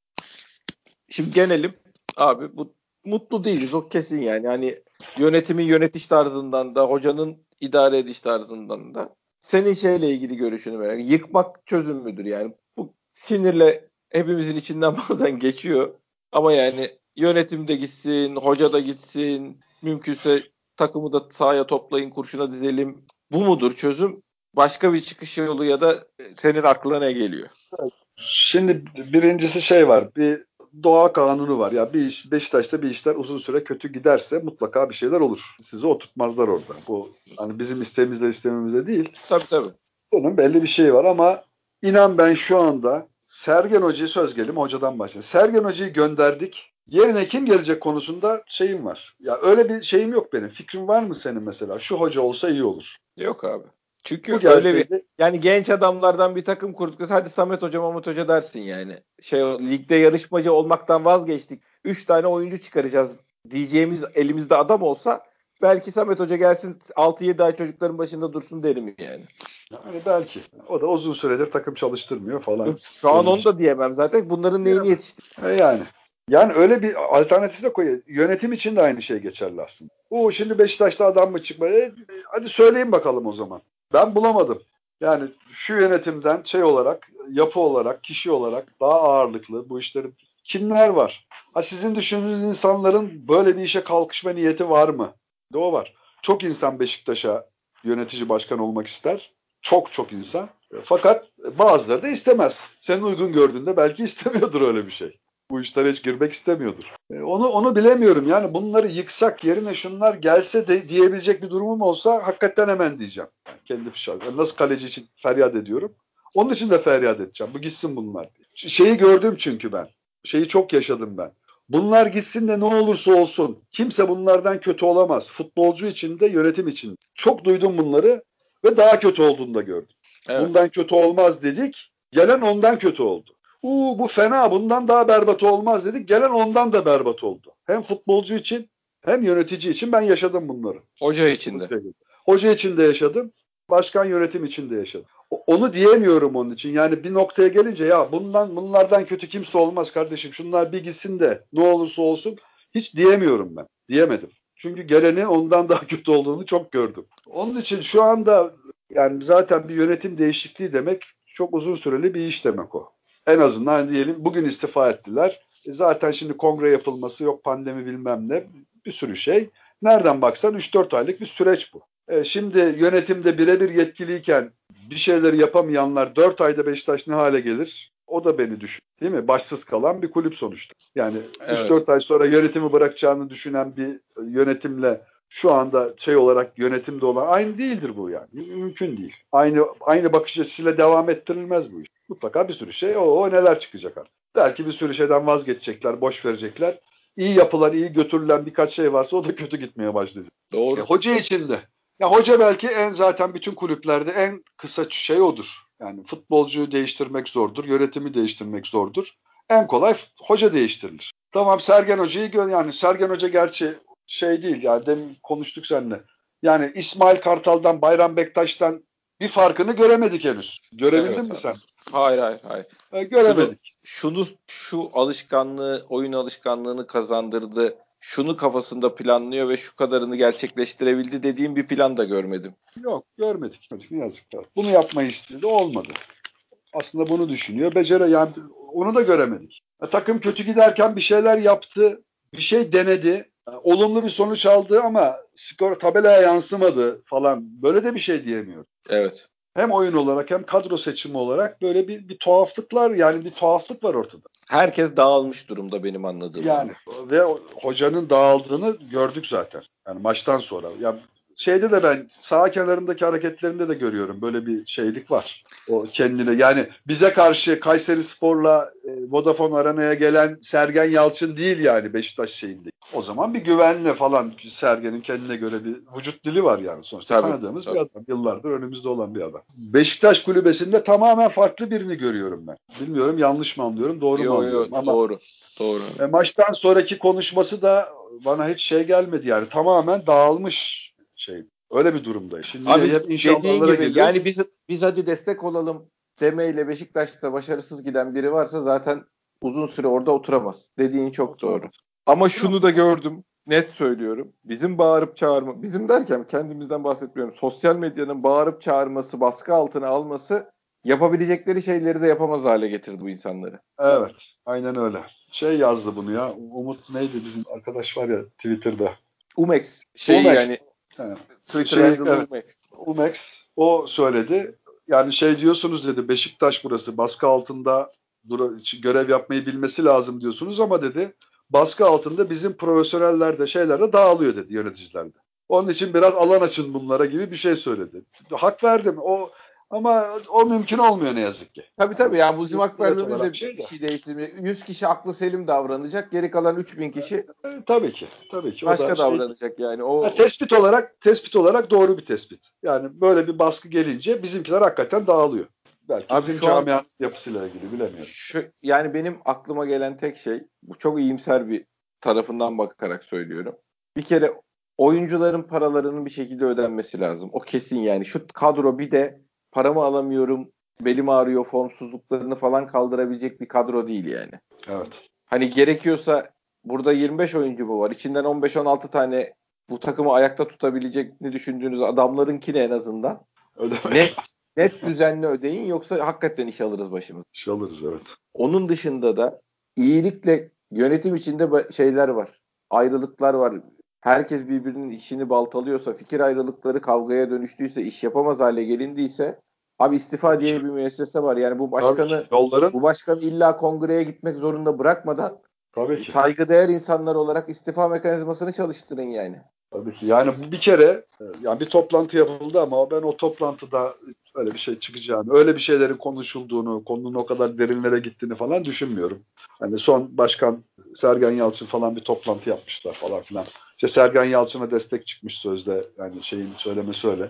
Şimdi gelelim. Abi bu mutlu değiliz o kesin yani. Hani yönetimin yönetiş tarzından da hocanın idare ediş tarzından da senin şeyle ilgili görüşünü merak Yıkmak çözüm müdür yani? Bu sinirle hepimizin içinden (laughs) bazen geçiyor. Ama yani yönetim de gitsin, hoca da gitsin, mümkünse takımı da sahaya toplayın, kurşuna dizelim. Bu mudur çözüm? Başka bir çıkış yolu ya da senin aklına ne geliyor?
Şimdi birincisi şey var. Bir doğa kanunu var. Ya bir iş, Beşiktaş'ta bir işler uzun süre kötü giderse mutlaka bir şeyler olur. Sizi oturtmazlar orada. Bu hani bizim isteğimizle istememizle değil.
Tabii tabii.
Bunun belli bir şeyi var ama inan ben şu anda Sergen Hoca'yı söz gelim hocadan başlayalım. Sergen Hoca'yı gönderdik. Yerine kim gelecek konusunda şeyim var. Ya öyle bir şeyim yok benim. Fikrin var mı senin mesela? Şu hoca olsa iyi olur.
Yok abi. Çünkü Bu öyle bir yani genç adamlardan bir takım kurduk. Hadi Samet Hoca, Mahmut Hoca dersin yani. Şey ligde yarışmacı olmaktan vazgeçtik. 3 tane oyuncu çıkaracağız diyeceğimiz elimizde adam olsa belki Samet Hoca gelsin 6-7 ay çocukların başında dursun derim yani.
Yani belki. O da uzun süredir takım çalıştırmıyor falan.
Şu an onu da diyemem zaten. Bunların neyini yetişti?
E yani. Yani öyle bir alternatif de koyuyor. Yönetim için de aynı şey geçerli aslında. O şimdi Beşiktaş'ta adam mı çıkmadı? E, hadi söyleyin bakalım o zaman. Ben bulamadım. Yani şu yönetimden şey olarak, yapı olarak, kişi olarak daha ağırlıklı bu işlerin kimler var? Ha sizin düşündüğünüz insanların böyle bir işe kalkışma niyeti var mı? De o var. Çok insan Beşiktaş'a yönetici başkan olmak ister. Çok çok insan. Fakat bazıları da istemez. Senin uygun gördüğünde belki (laughs) istemiyordur öyle bir şey bu işlere hiç girmek istemiyordur. E, onu onu bilemiyorum. Yani bunları yıksak yerine şunlar gelse de diyebilecek bir durumum olsa hakikaten hemen diyeceğim. Yani kendi şahsım. Nasıl kaleci için feryat ediyorum. Onun için de feryat edeceğim. Bu gitsin bunlar. Şeyi gördüm çünkü ben. Şeyi çok yaşadım ben. Bunlar gitsin de ne olursa olsun. Kimse bunlardan kötü olamaz. Futbolcu için de yönetim için. Çok duydum bunları ve daha kötü olduğunu da gördüm. Evet. Bundan kötü olmaz dedik. Gelen ondan kötü oldu. Uuu bu fena bundan daha berbat olmaz dedik. Gelen ondan da berbat oldu. Hem futbolcu için hem yönetici için ben yaşadım bunları.
Hoca için de.
Hoca için de yaşadım. Başkan yönetim için de yaşadım. Onu diyemiyorum onun için. Yani bir noktaya gelince ya bundan bunlardan kötü kimse olmaz kardeşim. Şunlar bir gitsin de ne olursa olsun hiç diyemiyorum ben. Diyemedim. Çünkü geleni ondan daha kötü olduğunu çok gördüm. Onun için şu anda yani zaten bir yönetim değişikliği demek çok uzun süreli bir iş demek o. En azından diyelim bugün istifa ettiler. E zaten şimdi kongre yapılması yok pandemi bilmem ne bir sürü şey. Nereden baksan 3-4 aylık bir süreç bu. E şimdi yönetimde birebir yetkiliyken bir şeyleri yapamayanlar 4 ayda Beşiktaş ne hale gelir? O da beni düşün. Değil mi? Başsız kalan bir kulüp sonuçta. Yani evet. 3-4 ay sonra yönetimi bırakacağını düşünen bir yönetimle şu anda şey olarak yönetimde olan aynı değildir bu yani. Mümkün değil. Aynı aynı bakış açısıyla devam ettirilmez bu iş. Mutlaka bir sürü şey o, o neler çıkacak artık. Belki bir sürü şeyden vazgeçecekler, boş verecekler. İyi yapılan, iyi götürülen birkaç şey varsa o da kötü gitmeye başladı.
Doğru. E,
hoca için de. Ya hoca belki en zaten bütün kulüplerde en kısa şey odur. Yani futbolcuyu değiştirmek zordur, yönetimi değiştirmek zordur. En kolay hoca değiştirilir. Tamam Sergen Hoca'yı gö yani Sergen Hoca gerçi şey değil yani demin konuştuk seninle. Yani İsmail Kartal'dan, Bayram Bektaş'tan bir farkını göremedik henüz. Görebildin evet, mi sen?
Hayır hayır hayır.
E, göremedik.
Şunu, şunu şu alışkanlığı, oyun alışkanlığını kazandırdı. Şunu kafasında planlıyor ve şu kadarını gerçekleştirebildi dediğim bir plan da görmedim.
Yok görmedik. Ne yazık. Bunu yapmayı istedi olmadı. Aslında bunu düşünüyor. Becere yani onu da göremedik. E, takım kötü giderken bir şeyler yaptı. Bir şey denedi olumlu bir sonuç aldı ama skor tabelaya yansımadı falan. Böyle de bir şey diyemiyorum.
Evet.
Hem oyun olarak hem kadro seçimi olarak böyle bir, bir tuhaflıklar yani bir tuhaflık var ortada.
Herkes dağılmış durumda benim anladığım.
Yani ve hocanın dağıldığını gördük zaten. Yani maçtan sonra. Yani şeyde de ben sağ kenarındaki hareketlerinde de görüyorum böyle bir şeylik var. O kendine yani bize karşı Kayseri Spor'la e, Vodafone Arena'ya gelen Sergen Yalçın değil yani Beşiktaş şeyinde. O zaman bir güvenle falan Sergen'in kendine göre bir vücut dili var yani sonuçta tabii, tanıdığımız tabii. bir adam. Yıllardır önümüzde olan bir adam. Beşiktaş kulübesinde tamamen farklı birini görüyorum ben. Bilmiyorum yanlış mı anlıyorum doğru yo, mu anlıyorum.
Yo, Ama doğru. Doğru.
E, maçtan sonraki konuşması da bana hiç şey gelmedi yani tamamen dağılmış şey. Öyle bir durumda.
Şimdi Abi hep dediğin gibi geliyor. yani biz biz hadi destek olalım demeyle Beşiktaş'ta başarısız giden biri varsa zaten uzun süre orada oturamaz. Dediğin çok doğru. Ama şunu da gördüm. Net söylüyorum. Bizim bağırıp çağırma, bizim derken kendimizden bahsetmiyorum. Sosyal medyanın bağırıp çağırması, baskı altına alması yapabilecekleri şeyleri de yapamaz hale getirdi bu insanları.
Evet. Aynen öyle. Şey yazdı bunu ya. Umut neydi bizim arkadaş var ya Twitter'da.
Umex şey
Umex.
yani Twitter
Şey, evet.
Umex.
Umex o söyledi. Yani şey diyorsunuz dedi Beşiktaş burası baskı altında görev yapmayı bilmesi lazım diyorsunuz ama dedi baskı altında bizim profesyoneller de şeyler de dağılıyor dedi yöneticiler de. Onun için biraz alan açın bunlara gibi bir şey söyledi. Hak verdim. O ama o mümkün olmuyor ne yazık ki.
Tabii tabii yani bu zimak vermemiz de bir
şey de.
şey değiştirmiyor. 100 kişi aklı selim davranacak. Geri kalan 3000 kişi
E, tabii ki. Tabii ki. O
başka
da şey-
davranacak yani. O
Ha, tespit olarak tespit olarak doğru bir tespit. Yani böyle bir baskı gelince bizimkiler hakikaten dağılıyor. Belki
Abi
bizim camianın yapısıyla ilgili bilemiyorum.
Şu, yani benim aklıma gelen tek şey bu çok iyimser bir tarafından bakarak söylüyorum. Bir kere oyuncuların paralarının bir şekilde ödenmesi lazım. O kesin yani. Şu kadro bir de paramı alamıyorum, belim ağrıyor, formsuzluklarını falan kaldırabilecek bir kadro değil yani.
Evet.
Hani gerekiyorsa burada 25 oyuncu mu var? İçinden 15-16 tane bu takımı ayakta tutabilecek ne düşündüğünüz adamlarınkini en azından
Ödemek
net net düzenli ödeyin yoksa hakikaten iş alırız başımıza.
iş alırız evet.
Onun dışında da iyilikle yönetim içinde şeyler var. Ayrılıklar var. Herkes birbirinin işini baltalıyorsa, fikir ayrılıkları kavgaya dönüştüyse, iş yapamaz hale gelindiyse abi istifa diye bir müessese var. Yani bu başkanı
yolların
bu başkanı illa kongreye gitmek zorunda bırakmadan
tabii ki.
saygıdeğer insanlar olarak istifa mekanizmasını çalıştırın yani.
Tabii ki. Yani bir kere e, yani bir toplantı yapıldı ama ben o toplantıda öyle bir şey çıkacağını, öyle bir şeylerin konuşulduğunu, konunun o kadar derinlere gittiğini falan düşünmüyorum. Hani son başkan Sergen Yalçın falan bir toplantı yapmışlar falan filan. İşte Sergen Yalçın'a destek çıkmış sözde yani şeyin söylemesi öyle.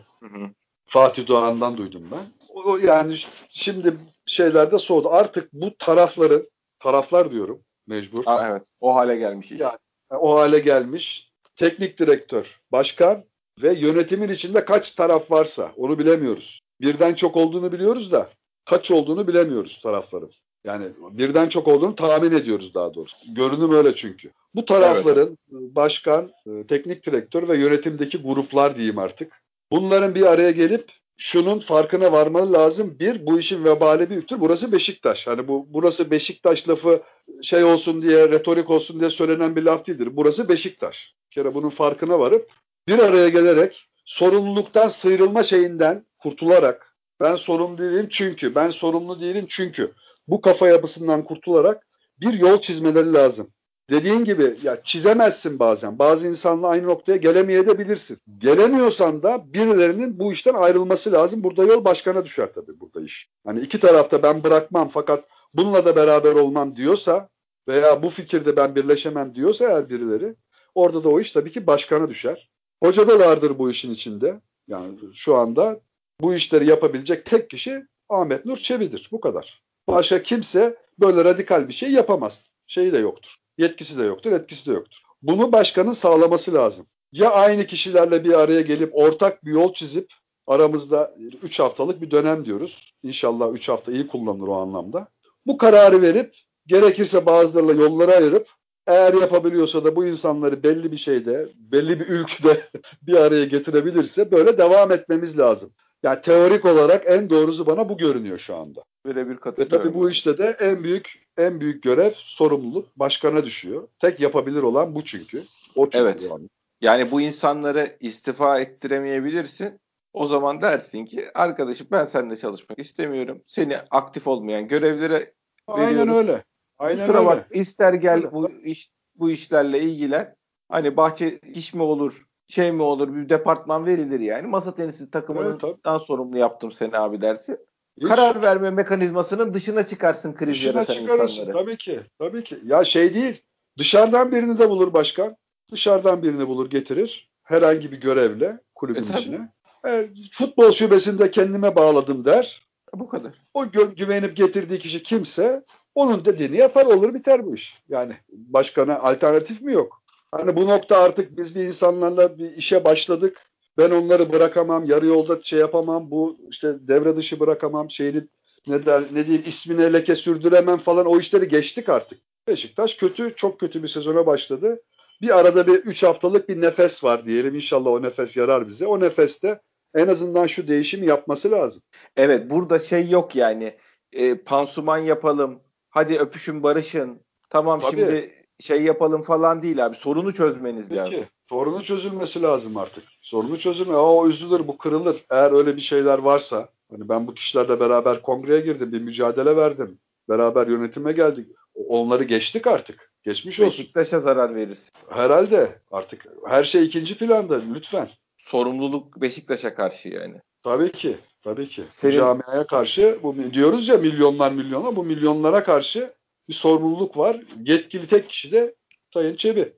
Fatih Doğan'dan duydum ben. O yani şimdi şeylerde soğudu. Artık bu tarafların taraflar diyorum mecbur.
Aa, evet. O hale gelmiş iş.
Yani o hale gelmiş. Teknik direktör, başkan ve yönetimin içinde kaç taraf varsa onu bilemiyoruz. Birden çok olduğunu biliyoruz da kaç olduğunu bilemiyoruz tarafların. Yani birden çok olduğunu tahmin ediyoruz daha doğrusu. Görünüm öyle çünkü. Bu tarafların başkan, e, teknik direktör ve yönetimdeki gruplar diyeyim artık. Bunların bir araya gelip şunun farkına varmalı lazım. Bir, bu işin vebali büyüktür. Burası Beşiktaş. Hani bu burası Beşiktaş lafı şey olsun diye, retorik olsun diye söylenen bir laf değildir. Burası Beşiktaş. Bir kere bunun farkına varıp bir araya gelerek sorumluluktan sıyrılma şeyinden kurtularak ben sorumlu değilim çünkü, ben sorumlu değilim çünkü bu kafa yapısından kurtularak bir yol çizmeleri lazım. Dediğin gibi ya çizemezsin bazen. Bazı insanla aynı noktaya gelemeyebilirsin. Gelemiyorsan da birilerinin bu işten ayrılması lazım. Burada yol başkana düşer tabii burada iş. Hani iki tarafta ben bırakmam fakat bununla da beraber olmam diyorsa veya bu fikirde ben birleşemem diyorsa eğer birileri orada da o iş tabii ki başkana düşer. Hoca da vardır bu işin içinde. Yani şu anda bu işleri yapabilecek tek kişi Ahmet Nur Çebi'dir. Bu kadar. Başka kimse böyle radikal bir şey yapamaz. Şeyi de yoktur. Yetkisi de yoktur, etkisi de yoktur. Bunu başkanın sağlaması lazım. Ya aynı kişilerle bir araya gelip ortak bir yol çizip aramızda 3 haftalık bir dönem diyoruz. İnşallah 3 hafta iyi kullanılır o anlamda. Bu kararı verip gerekirse bazılarıyla yolları ayırıp eğer yapabiliyorsa da bu insanları belli bir şeyde, belli bir ülkede (laughs) bir araya getirebilirse böyle devam etmemiz lazım. Yani teorik olarak en doğrusu bana bu görünüyor şu anda.
Birebir
Ve
katılıyorum.
tabii bu işte de en büyük en büyük görev, sorumluluk başkana düşüyor. Tek yapabilir olan bu çünkü. O çünkü
Evet.
yani.
Yani bu insanları istifa ettiremeyebilirsin. O zaman dersin ki arkadaşım ben seninle çalışmak istemiyorum. Seni aktif olmayan görevlere
Aynen
veriyorum.
öyle. Aynen
Kusura
öyle.
bak ister gel bu iş bu işlerle ilgilen. Hani bahçe iş mi olur, şey mi olur bir departman verilir yani. Masa tenisi
Evet,
takımından
tabii.
sorumlu yaptım seni abi dersin.
Hiç
Karar verme mekanizmasının dışına çıkarsın kriz
dışına
yaratan insanları.
Tabii ki. Tabii ki. Ya şey değil. Dışarıdan birini de bulur başkan. Dışarıdan birini bulur getirir. Herhangi bir görevle kulübün
E, tabii.
içine. E, futbol şubesinde kendime bağladım der.
Bu kadar.
O gö- güvenip getirdiği kişi kimse onun dediğini yapar olur biter bu iş. Yani başkana alternatif mi yok? Hani bu nokta artık biz bir insanlarla bir işe başladık. Ben onları bırakamam, yarı yolda şey yapamam, bu işte devre dışı bırakamam, şeyini ne der, ne diyeyim ismine leke sürdüremem falan o işleri geçtik artık. Beşiktaş kötü, çok kötü bir sezona başladı. Bir arada bir 3 haftalık bir nefes var diyelim. İnşallah o nefes yarar bize. O nefeste en azından şu değişimi yapması lazım.
Evet burada şey yok yani e, pansuman yapalım hadi öpüşün barışın tamam
Tabii.
şimdi şey yapalım falan değil abi sorunu çözmeniz
Peki,
lazım.
sorunun çözülmesi lazım artık. Sorunu çözülme. O üzülür, bu kırılır. Eğer öyle bir şeyler varsa, hani ben bu kişilerle beraber kongreye girdim, bir mücadele verdim. Beraber yönetime geldik. Onları geçtik artık. Geçmiş olsun.
Beşiktaş'a zarar verirsin.
Herhalde artık her şey ikinci planda lütfen.
Sorumluluk Beşiktaş'a karşı yani.
Tabii ki. Tabii ki.
Senin-
Camiaya karşı bu diyoruz ya milyonlar milyona bu milyonlara karşı bir sorumluluk var. Yetkili tek kişi de Sayın Çebi.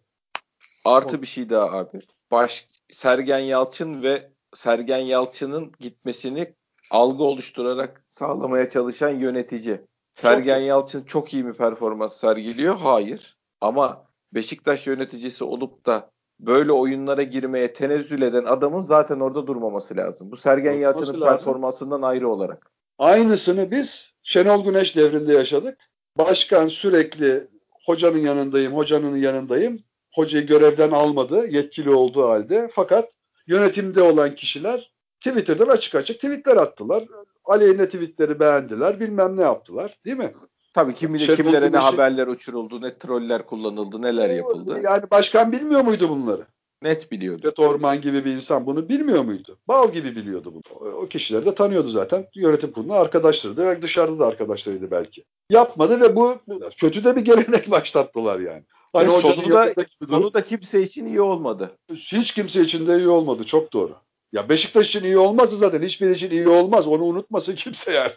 Artı bir şey daha abi. Baş Sergen Yalçın ve Sergen Yalçın'ın gitmesini algı oluşturarak sağlamaya çalışan yönetici. Sergen Yalçın çok iyi bir performans sergiliyor. Hayır. Ama Beşiktaş yöneticisi olup da böyle oyunlara girmeye tenezzül eden adamın zaten orada durmaması lazım. Bu Sergen Yalçın'ın performansından ayrı olarak.
Aynısını biz Şenol Güneş devrinde yaşadık. Başkan sürekli hocanın yanındayım, hocanın yanındayım. Hocayı görevden almadı yetkili olduğu halde. Fakat yönetimde olan kişiler Twitter'dan açık açık tweetler attılar. Aleyhine tweetleri beğendiler, bilmem ne yaptılar. Değil mi?
Tabii kim bilir
Şenol
kimlere ne
Güneş'in-
haberler uçuruldu, ne troller kullanıldı, neler yapıldı.
Yani başkan bilmiyor muydu bunları?
Net biliyordu.
Fikret Orman gibi bir insan bunu bilmiyor muydu? Bal gibi biliyordu bunu. O- kişileri de tanıyordu zaten. Yönetim kurulu arkadaşlarıydı ve dışarıda da arkadaşlarıydı belki. Yapmadı ve bu kötü de bir gelenek (laughs) başlattılar yani. Hani
sonunda-
yanındaki bir durum
Sonu da kimse için iyi olmadı.
hiç kimse için de iyi olmadı. Çok doğru. Ya Beşiktaş için iyi olmazsa zaten hiçbir için iyi olmaz. Onu unutmasın kimse yani.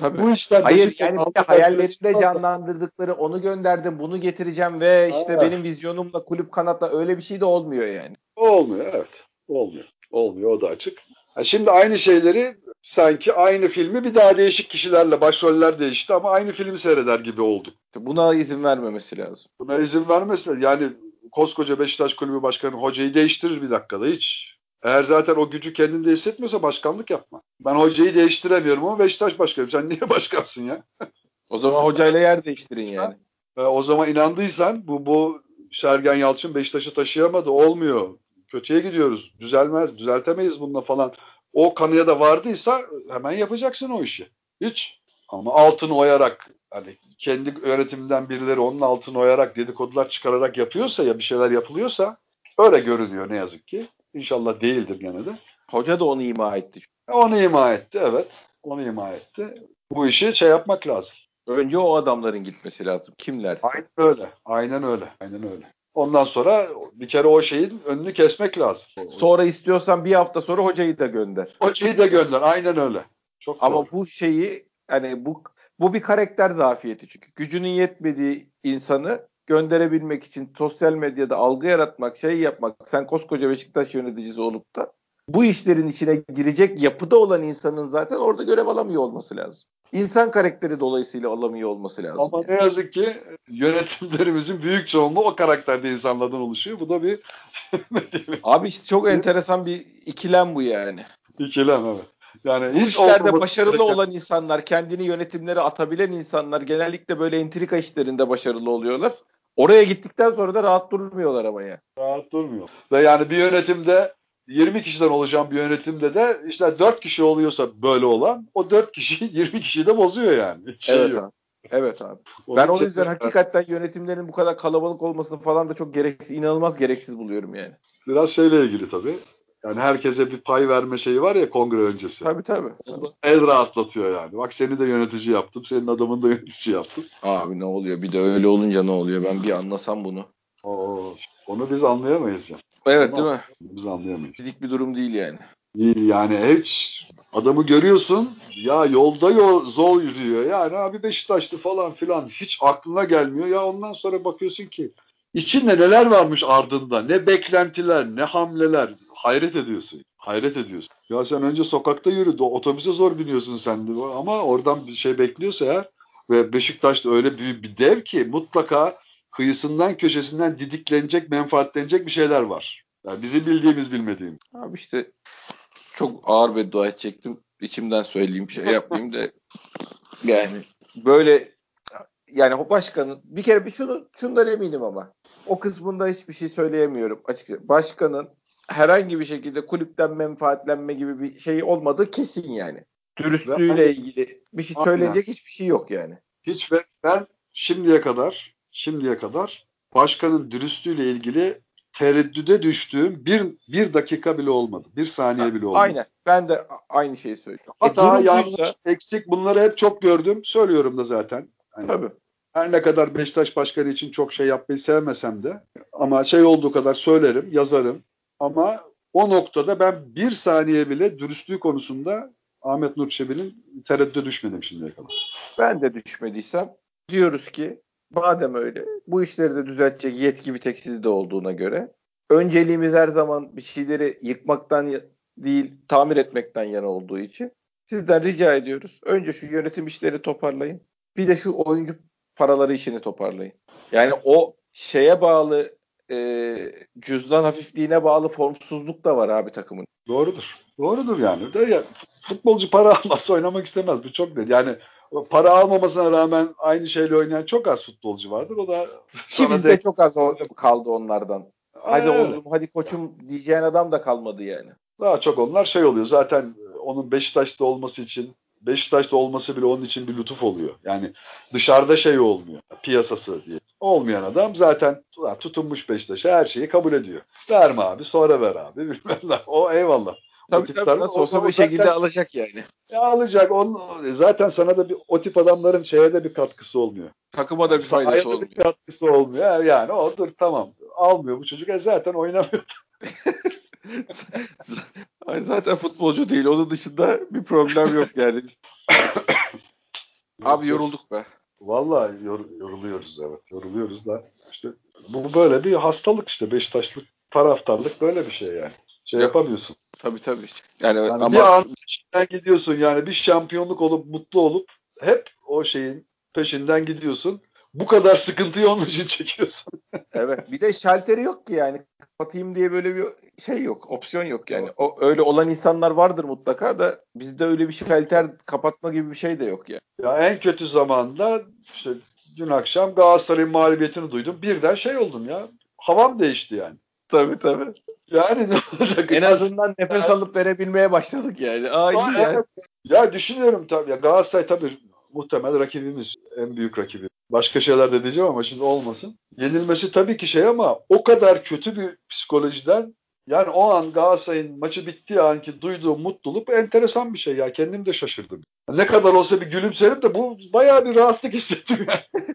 Tabii.
Bu işler
Hayır
Beşiktaş
yani bir de hayallerinde canlandırdıkları onu gönderdim bunu getireceğim ve işte
Ha.
benim vizyonumla kulüp kanatla öyle bir şey de olmuyor yani.
Olmuyor evet. Olmuyor. Olmuyor o da açık. Şimdi aynı şeyleri sanki aynı filmi bir daha değişik kişilerle başroller değişti ama aynı filmi seyreder gibi olduk.
Buna izin vermemesi lazım.
Buna izin vermesinler. Yani koskoca Beşiktaş Kulübü Başkanı hocayı değiştirir bir dakikada hiç. Eğer zaten o gücü kendinde hissetmiyorsa başkanlık yapma. Ben hocayı değiştiremiyorum ama Beşiktaş başkanım. Sen (laughs) niye başkansın ya?
O zaman hocayla yer değiştirin yani.
E, o zaman inandıysan bu bu Sergen Yalçın Beşiktaş'ı taşıyamadı. Olmuyor. Kötüye gidiyoruz. Düzelmez. Düzeltemeyiz bununla falan. O kanıya da vardıysa hemen yapacaksın o işi. Hiç. Ama altını oyarak hani kendi yönetiminden birileri onun altını oyarak dedikodular çıkararak yapıyorsa ya bir şeyler yapılıyorsa öyle görünüyor ne yazık ki. İnşallah değildir gene de.
Hoca da onu ima etti.
Onu ima etti evet. Onu ima etti. Bu işi şey yapmak lazım.
Önce o adamların gitmesi lazım. Kimler?
Aynen öyle. Aynen öyle. Aynen öyle. Ondan sonra bir kere o şeyin önünü kesmek lazım.
Sonra istiyorsan bir hafta sonra hocayı da gönder.
Hocayı da gönder. Aynen öyle. Çok
Ama
doğru.
bu şeyi hani bu bu bir karakter zafiyeti çünkü gücünün yetmediği insanı gönderebilmek için sosyal medyada algı yaratmak, şey yapmak, sen koskoca Beşiktaş yöneticisi olup da bu işlerin içine girecek yapıda olan insanın zaten orada görev alamıyor olması lazım. İnsan karakteri dolayısıyla alamıyor olması lazım.
Ama ne yazık ki yönetimlerimizin büyük çoğunluğu o karakterde insanlardan oluşuyor. Bu da bir (laughs)
Abi işte çok enteresan bir ikilem bu yani.
ikilem evet. Yani
Bu işlerde başarılı
gereken-
olan insanlar, kendini yönetimlere atabilen insanlar genellikle böyle entrika işlerinde başarılı oluyorlar. Oraya gittikten sonra da rahat durmuyorlar ama ya.
rahat durmuyor. Ve yani bir yönetimde 20 kişiden oluşan bir yönetimde de işte 4 kişi oluyorsa böyle olan o 4 kişi (laughs) 20 kişiyi de bozuyor yani. Hiç şey
Evet
yok.
abi. Evet abi.
Onun
Ben o yüzden hakikaten yönetimlerin bu kadar kalabalık olmasını falan da çok gereksiz, inanılmaz gereksiz buluyorum yani.
Biraz şeyle ilgili tabii. Yani herkese bir pay verme şeyi var ya kongre öncesi.
Tabii tabii.
El rahatlatıyor yani. Bak seni de yönetici yaptım, senin adamını da yönetici yaptım.
Abi ne oluyor? Bir de öyle olunca ne oluyor? Ben bir anlasam bunu.
Oo, onu biz anlayamayız ya.
Evet
Tamam.
değil mi?
Biz anlayamayız.
Fizik bir durum değil yani.
Değil yani hiç adamı görüyorsun ya yolda yol, zor yürüyor. Yani abi Beşiktaşlı falan filan hiç aklına gelmiyor. Ya ondan sonra bakıyorsun ki içinde neler varmış ardında. Ne beklentiler, ne hamleler. Hayret ediyorsun. Hayret ediyorsun. Ya sen önce sokakta yürü. Otobüse zor biniyorsun sen de. Ama oradan bir şey bekliyorsa eğer ve Beşiktaş'ta öyle büyük bir dev ki mutlaka kıyısından köşesinden didiklenecek, menfaatlenecek bir şeyler var. Yani bizim bildiğimiz bilmediğimiz.
Abi işte çok ağır beddua edecektim. İçimden söyleyeyim şey yapmayayım da (laughs) yani böyle yani o başkanın bir kere bir şunu şundan eminim ama o kısmında hiçbir şey söyleyemiyorum açıkçası. Başkanın herhangi bir şekilde kulüpten menfaatlenme gibi bir şey olmadığı kesin yani. Dürüstlüğüyle ilgili bir şey söylenecek hiçbir şey yok yani.
Hiç ve ben şimdiye kadar şimdiye kadar başkanın dürüstlüğüyle ilgili tereddüde düştüğüm bir, bir dakika bile olmadı. Bir saniye bile olmadı.
Aynen. Ben de aynı şeyi söylüyorum.
Hata, e, yanlış, buysa... eksik bunları hep çok gördüm. Söylüyorum da zaten.
Yani Tabii.
Her ne kadar Beşiktaş başkanı için çok şey yapmayı sevmesem de ama şey olduğu kadar söylerim, yazarım. Ama o noktada ben bir saniye bile dürüstlüğü konusunda Ahmet Nur Çebi'nin tereddüde düşmedim şimdiye kadar.
Ben de düşmediysem diyoruz ki madem öyle bu işleri de düzeltecek yetki bir tek sizde olduğuna göre önceliğimiz her zaman bir şeyleri yıkmaktan değil tamir etmekten yana olduğu için sizden rica ediyoruz. Önce şu yönetim işleri toparlayın. Bir de şu oyuncu paraları işini toparlayın. Yani o şeye bağlı e, cüzdan hafifliğine bağlı formsuzluk da var abi takımın.
Doğrudur. Doğrudur yani. De ya, futbolcu para (laughs) almazsa oynamak istemez. Bu çok net. Yani para almamasına rağmen aynı şeyle oynayan çok az futbolcu vardır. O da
ki bizde de... çok az kaldı onlardan. Hadi oğlum, hadi koçum diyeceğin adam da kalmadı yani.
Daha çok onlar şey oluyor. Zaten onun Beşiktaş'ta olması için Beşiktaş'ta olması bile onun için bir lütuf oluyor. Yani dışarıda şey olmuyor. Piyasası diye. Olmayan adam zaten tutunmuş Beşiktaş'a her şeyi kabul ediyor. Verme abi sonra ver abi (laughs) bilmem O eyvallah.
Tabii tabii nasıl olsa bir şekilde zaten, alacak yani.
Ya alacak. Onun, zaten sana da bir o tip adamların şeye de bir katkısı olmuyor.
Takıma da bir faydası olmuyor.
bir katkısı olmuyor. Yani o dur tamam. Almıyor bu çocuk. E zaten oynamıyor. (laughs) (laughs)
zaten futbolcu değil. Onun dışında bir problem yok yani. Abi yorulduk be.
Vallahi yor, yoruluyoruz evet. Yoruluyoruz da işte bu böyle bir hastalık işte Beşiktaşlık taraftarlık böyle bir şey yani. Şey ya, yapamıyorsun.
Tabii tabii. Yani, yani
ama bir an peşinden gidiyorsun yani bir şampiyonluk olup mutlu olup hep o şeyin peşinden gidiyorsun. Bu kadar sıkıntıyı onun için çekiyorsun. (laughs)
evet. Bir de şalteri yok ki yani. Kapatayım diye böyle bir şey yok. Opsiyon yok yani. O öyle olan insanlar vardır mutlaka da bizde öyle bir şalter kapatma gibi bir şey de yok yani.
Ya en kötü zamanda işte dün akşam Galatasaray'ın mağlubiyetini duydum. Birden şey oldum ya. Havam değişti yani.
Tabii tabii.
Yani ne olacak?
En azından nefes alıp verebilmeye başladık yani. Aa, iyi ya.
Ya düşünüyorum tabii. Ya Galatasaray tabii muhtemel rakibimiz. En büyük rakibi. Başka şeyler de diyeceğim ama şimdi olmasın. Yenilmesi tabii ki şey ama o kadar kötü bir psikolojiden yani o an Galatasaray'ın maçı bittiği anki duyduğum mutluluk enteresan bir şey ya. Kendim de şaşırdım. Ne kadar olsa bir gülümserim de bu bayağı bir rahatlık hissettim yani. (laughs)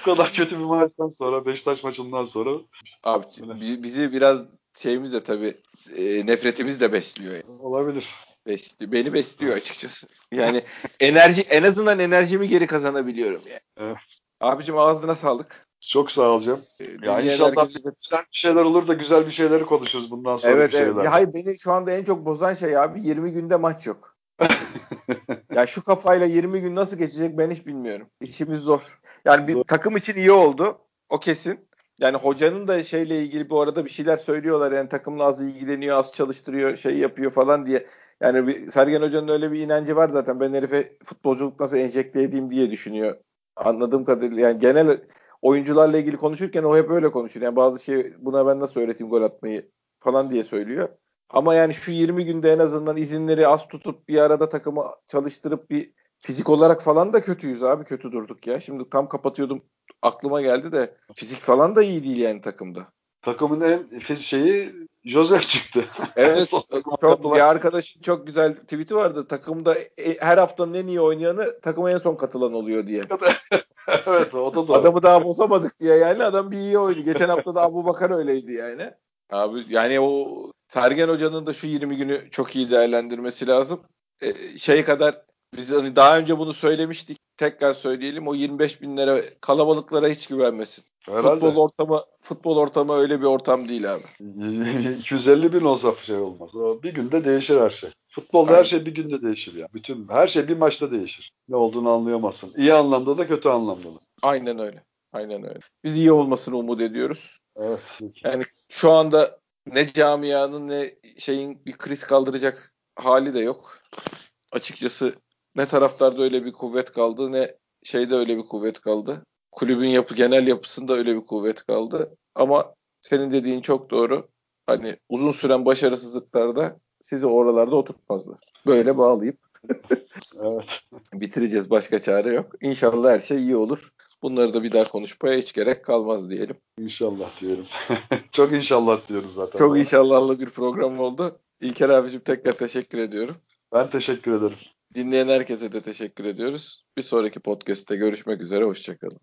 bu kadar kötü bir maçtan sonra Beşiktaş maçından sonra.
Abi bizi biraz şeyimiz de tabii e, nefretimiz de besliyor. Yani.
Olabilir.
Besliyor. Beni besliyor açıkçası. Yani enerji en azından enerjimi geri kazanabiliyorum yani. Evet. Abicim ağzına sağlık.
Çok sağ olacağım. Ee, ya inşallah herkese... güzel bir şeyler olur da güzel bir şeyleri konuşuruz bundan sonra.
Evet, evet. Ya hayır beni şu anda en çok bozan şey abi 20 günde maç yok. (laughs) ya şu kafayla 20 gün nasıl geçecek ben hiç bilmiyorum. İşimiz zor. Yani bir zor. takım için iyi oldu. O kesin. Yani hocanın da şeyle ilgili bu arada bir şeyler söylüyorlar. Yani takımla az ilgileniyor, az çalıştırıyor, şey yapıyor falan diye. Yani bir, Sergen Hoca'nın öyle bir inancı var zaten. Ben herife futbolculuk nasıl enjekte edeyim diye düşünüyor. Anladığım kadarıyla yani genel oyuncularla ilgili konuşurken o hep öyle konuşuyor. Yani bazı şey buna ben nasıl öğreteyim gol atmayı falan diye söylüyor. Ama yani şu 20 günde en azından izinleri az tutup bir arada takımı çalıştırıp bir fizik olarak falan da kötüyüz abi. Kötü durduk ya. Şimdi tam kapatıyordum aklıma geldi de fizik falan da iyi değil yani takımda.
Takımın en şeyi Joseph çıktı. (laughs)
Evet. çok, bir arkadaşın çok güzel tweet'i vardı. Takımda e, her haftanın en iyi oynayanı takıma en son katılan oluyor diye. (laughs)
evet o da doğru.
Adamı daha bozamadık diye yani adam bir iyi oydu. Geçen hafta da Abu Bakar öyleydi yani. Abi yani o Sergen Hoca'nın da şu 20 günü çok iyi değerlendirmesi lazım. Ee, şey kadar biz hani daha önce bunu söylemiştik. Tekrar söyleyelim. O 25 bin lira kalabalıklara hiç güvenmesin. Herhalde. Futbol ortamı futbol ortamı öyle bir ortam değil abi. (laughs)
250 bin olsa şey olmaz. Bir günde değişir her şey. Futbolda Aynen. her şey bir günde değişir ya. Bütün her şey bir maçta değişir. Ne olduğunu anlayamazsın. İyi anlamda da kötü anlamda da.
Aynen öyle. Aynen öyle. Biz iyi olmasını umut ediyoruz.
Evet.
Yani şu anda ne camianın ne şeyin bir kriz kaldıracak hali de yok. Açıkçası ne taraftarda öyle bir kuvvet kaldı ne şeyde öyle bir kuvvet kaldı. Kulübün yapı genel yapısında öyle bir kuvvet kaldı. Ama senin dediğin çok doğru. hani uzun süren başarısızlıklarda sizi oralarda oturtmazlar. Böyle bağlayıp (laughs)
evet.
bitireceğiz. Başka çare yok. İnşallah her şey iyi olur. Bunları da bir daha konuşmaya hiç gerek kalmaz diyelim.
İnşallah diyorum. (laughs) Çok inşallah diyoruz zaten.
Çok inşallahlı bir program oldu. İlker abicim tekrar teşekkür ediyorum.
Ben teşekkür ederim.
Dinleyen herkese de teşekkür ediyoruz. Bir sonraki podcast'te görüşmek üzere. Hoşçakalın.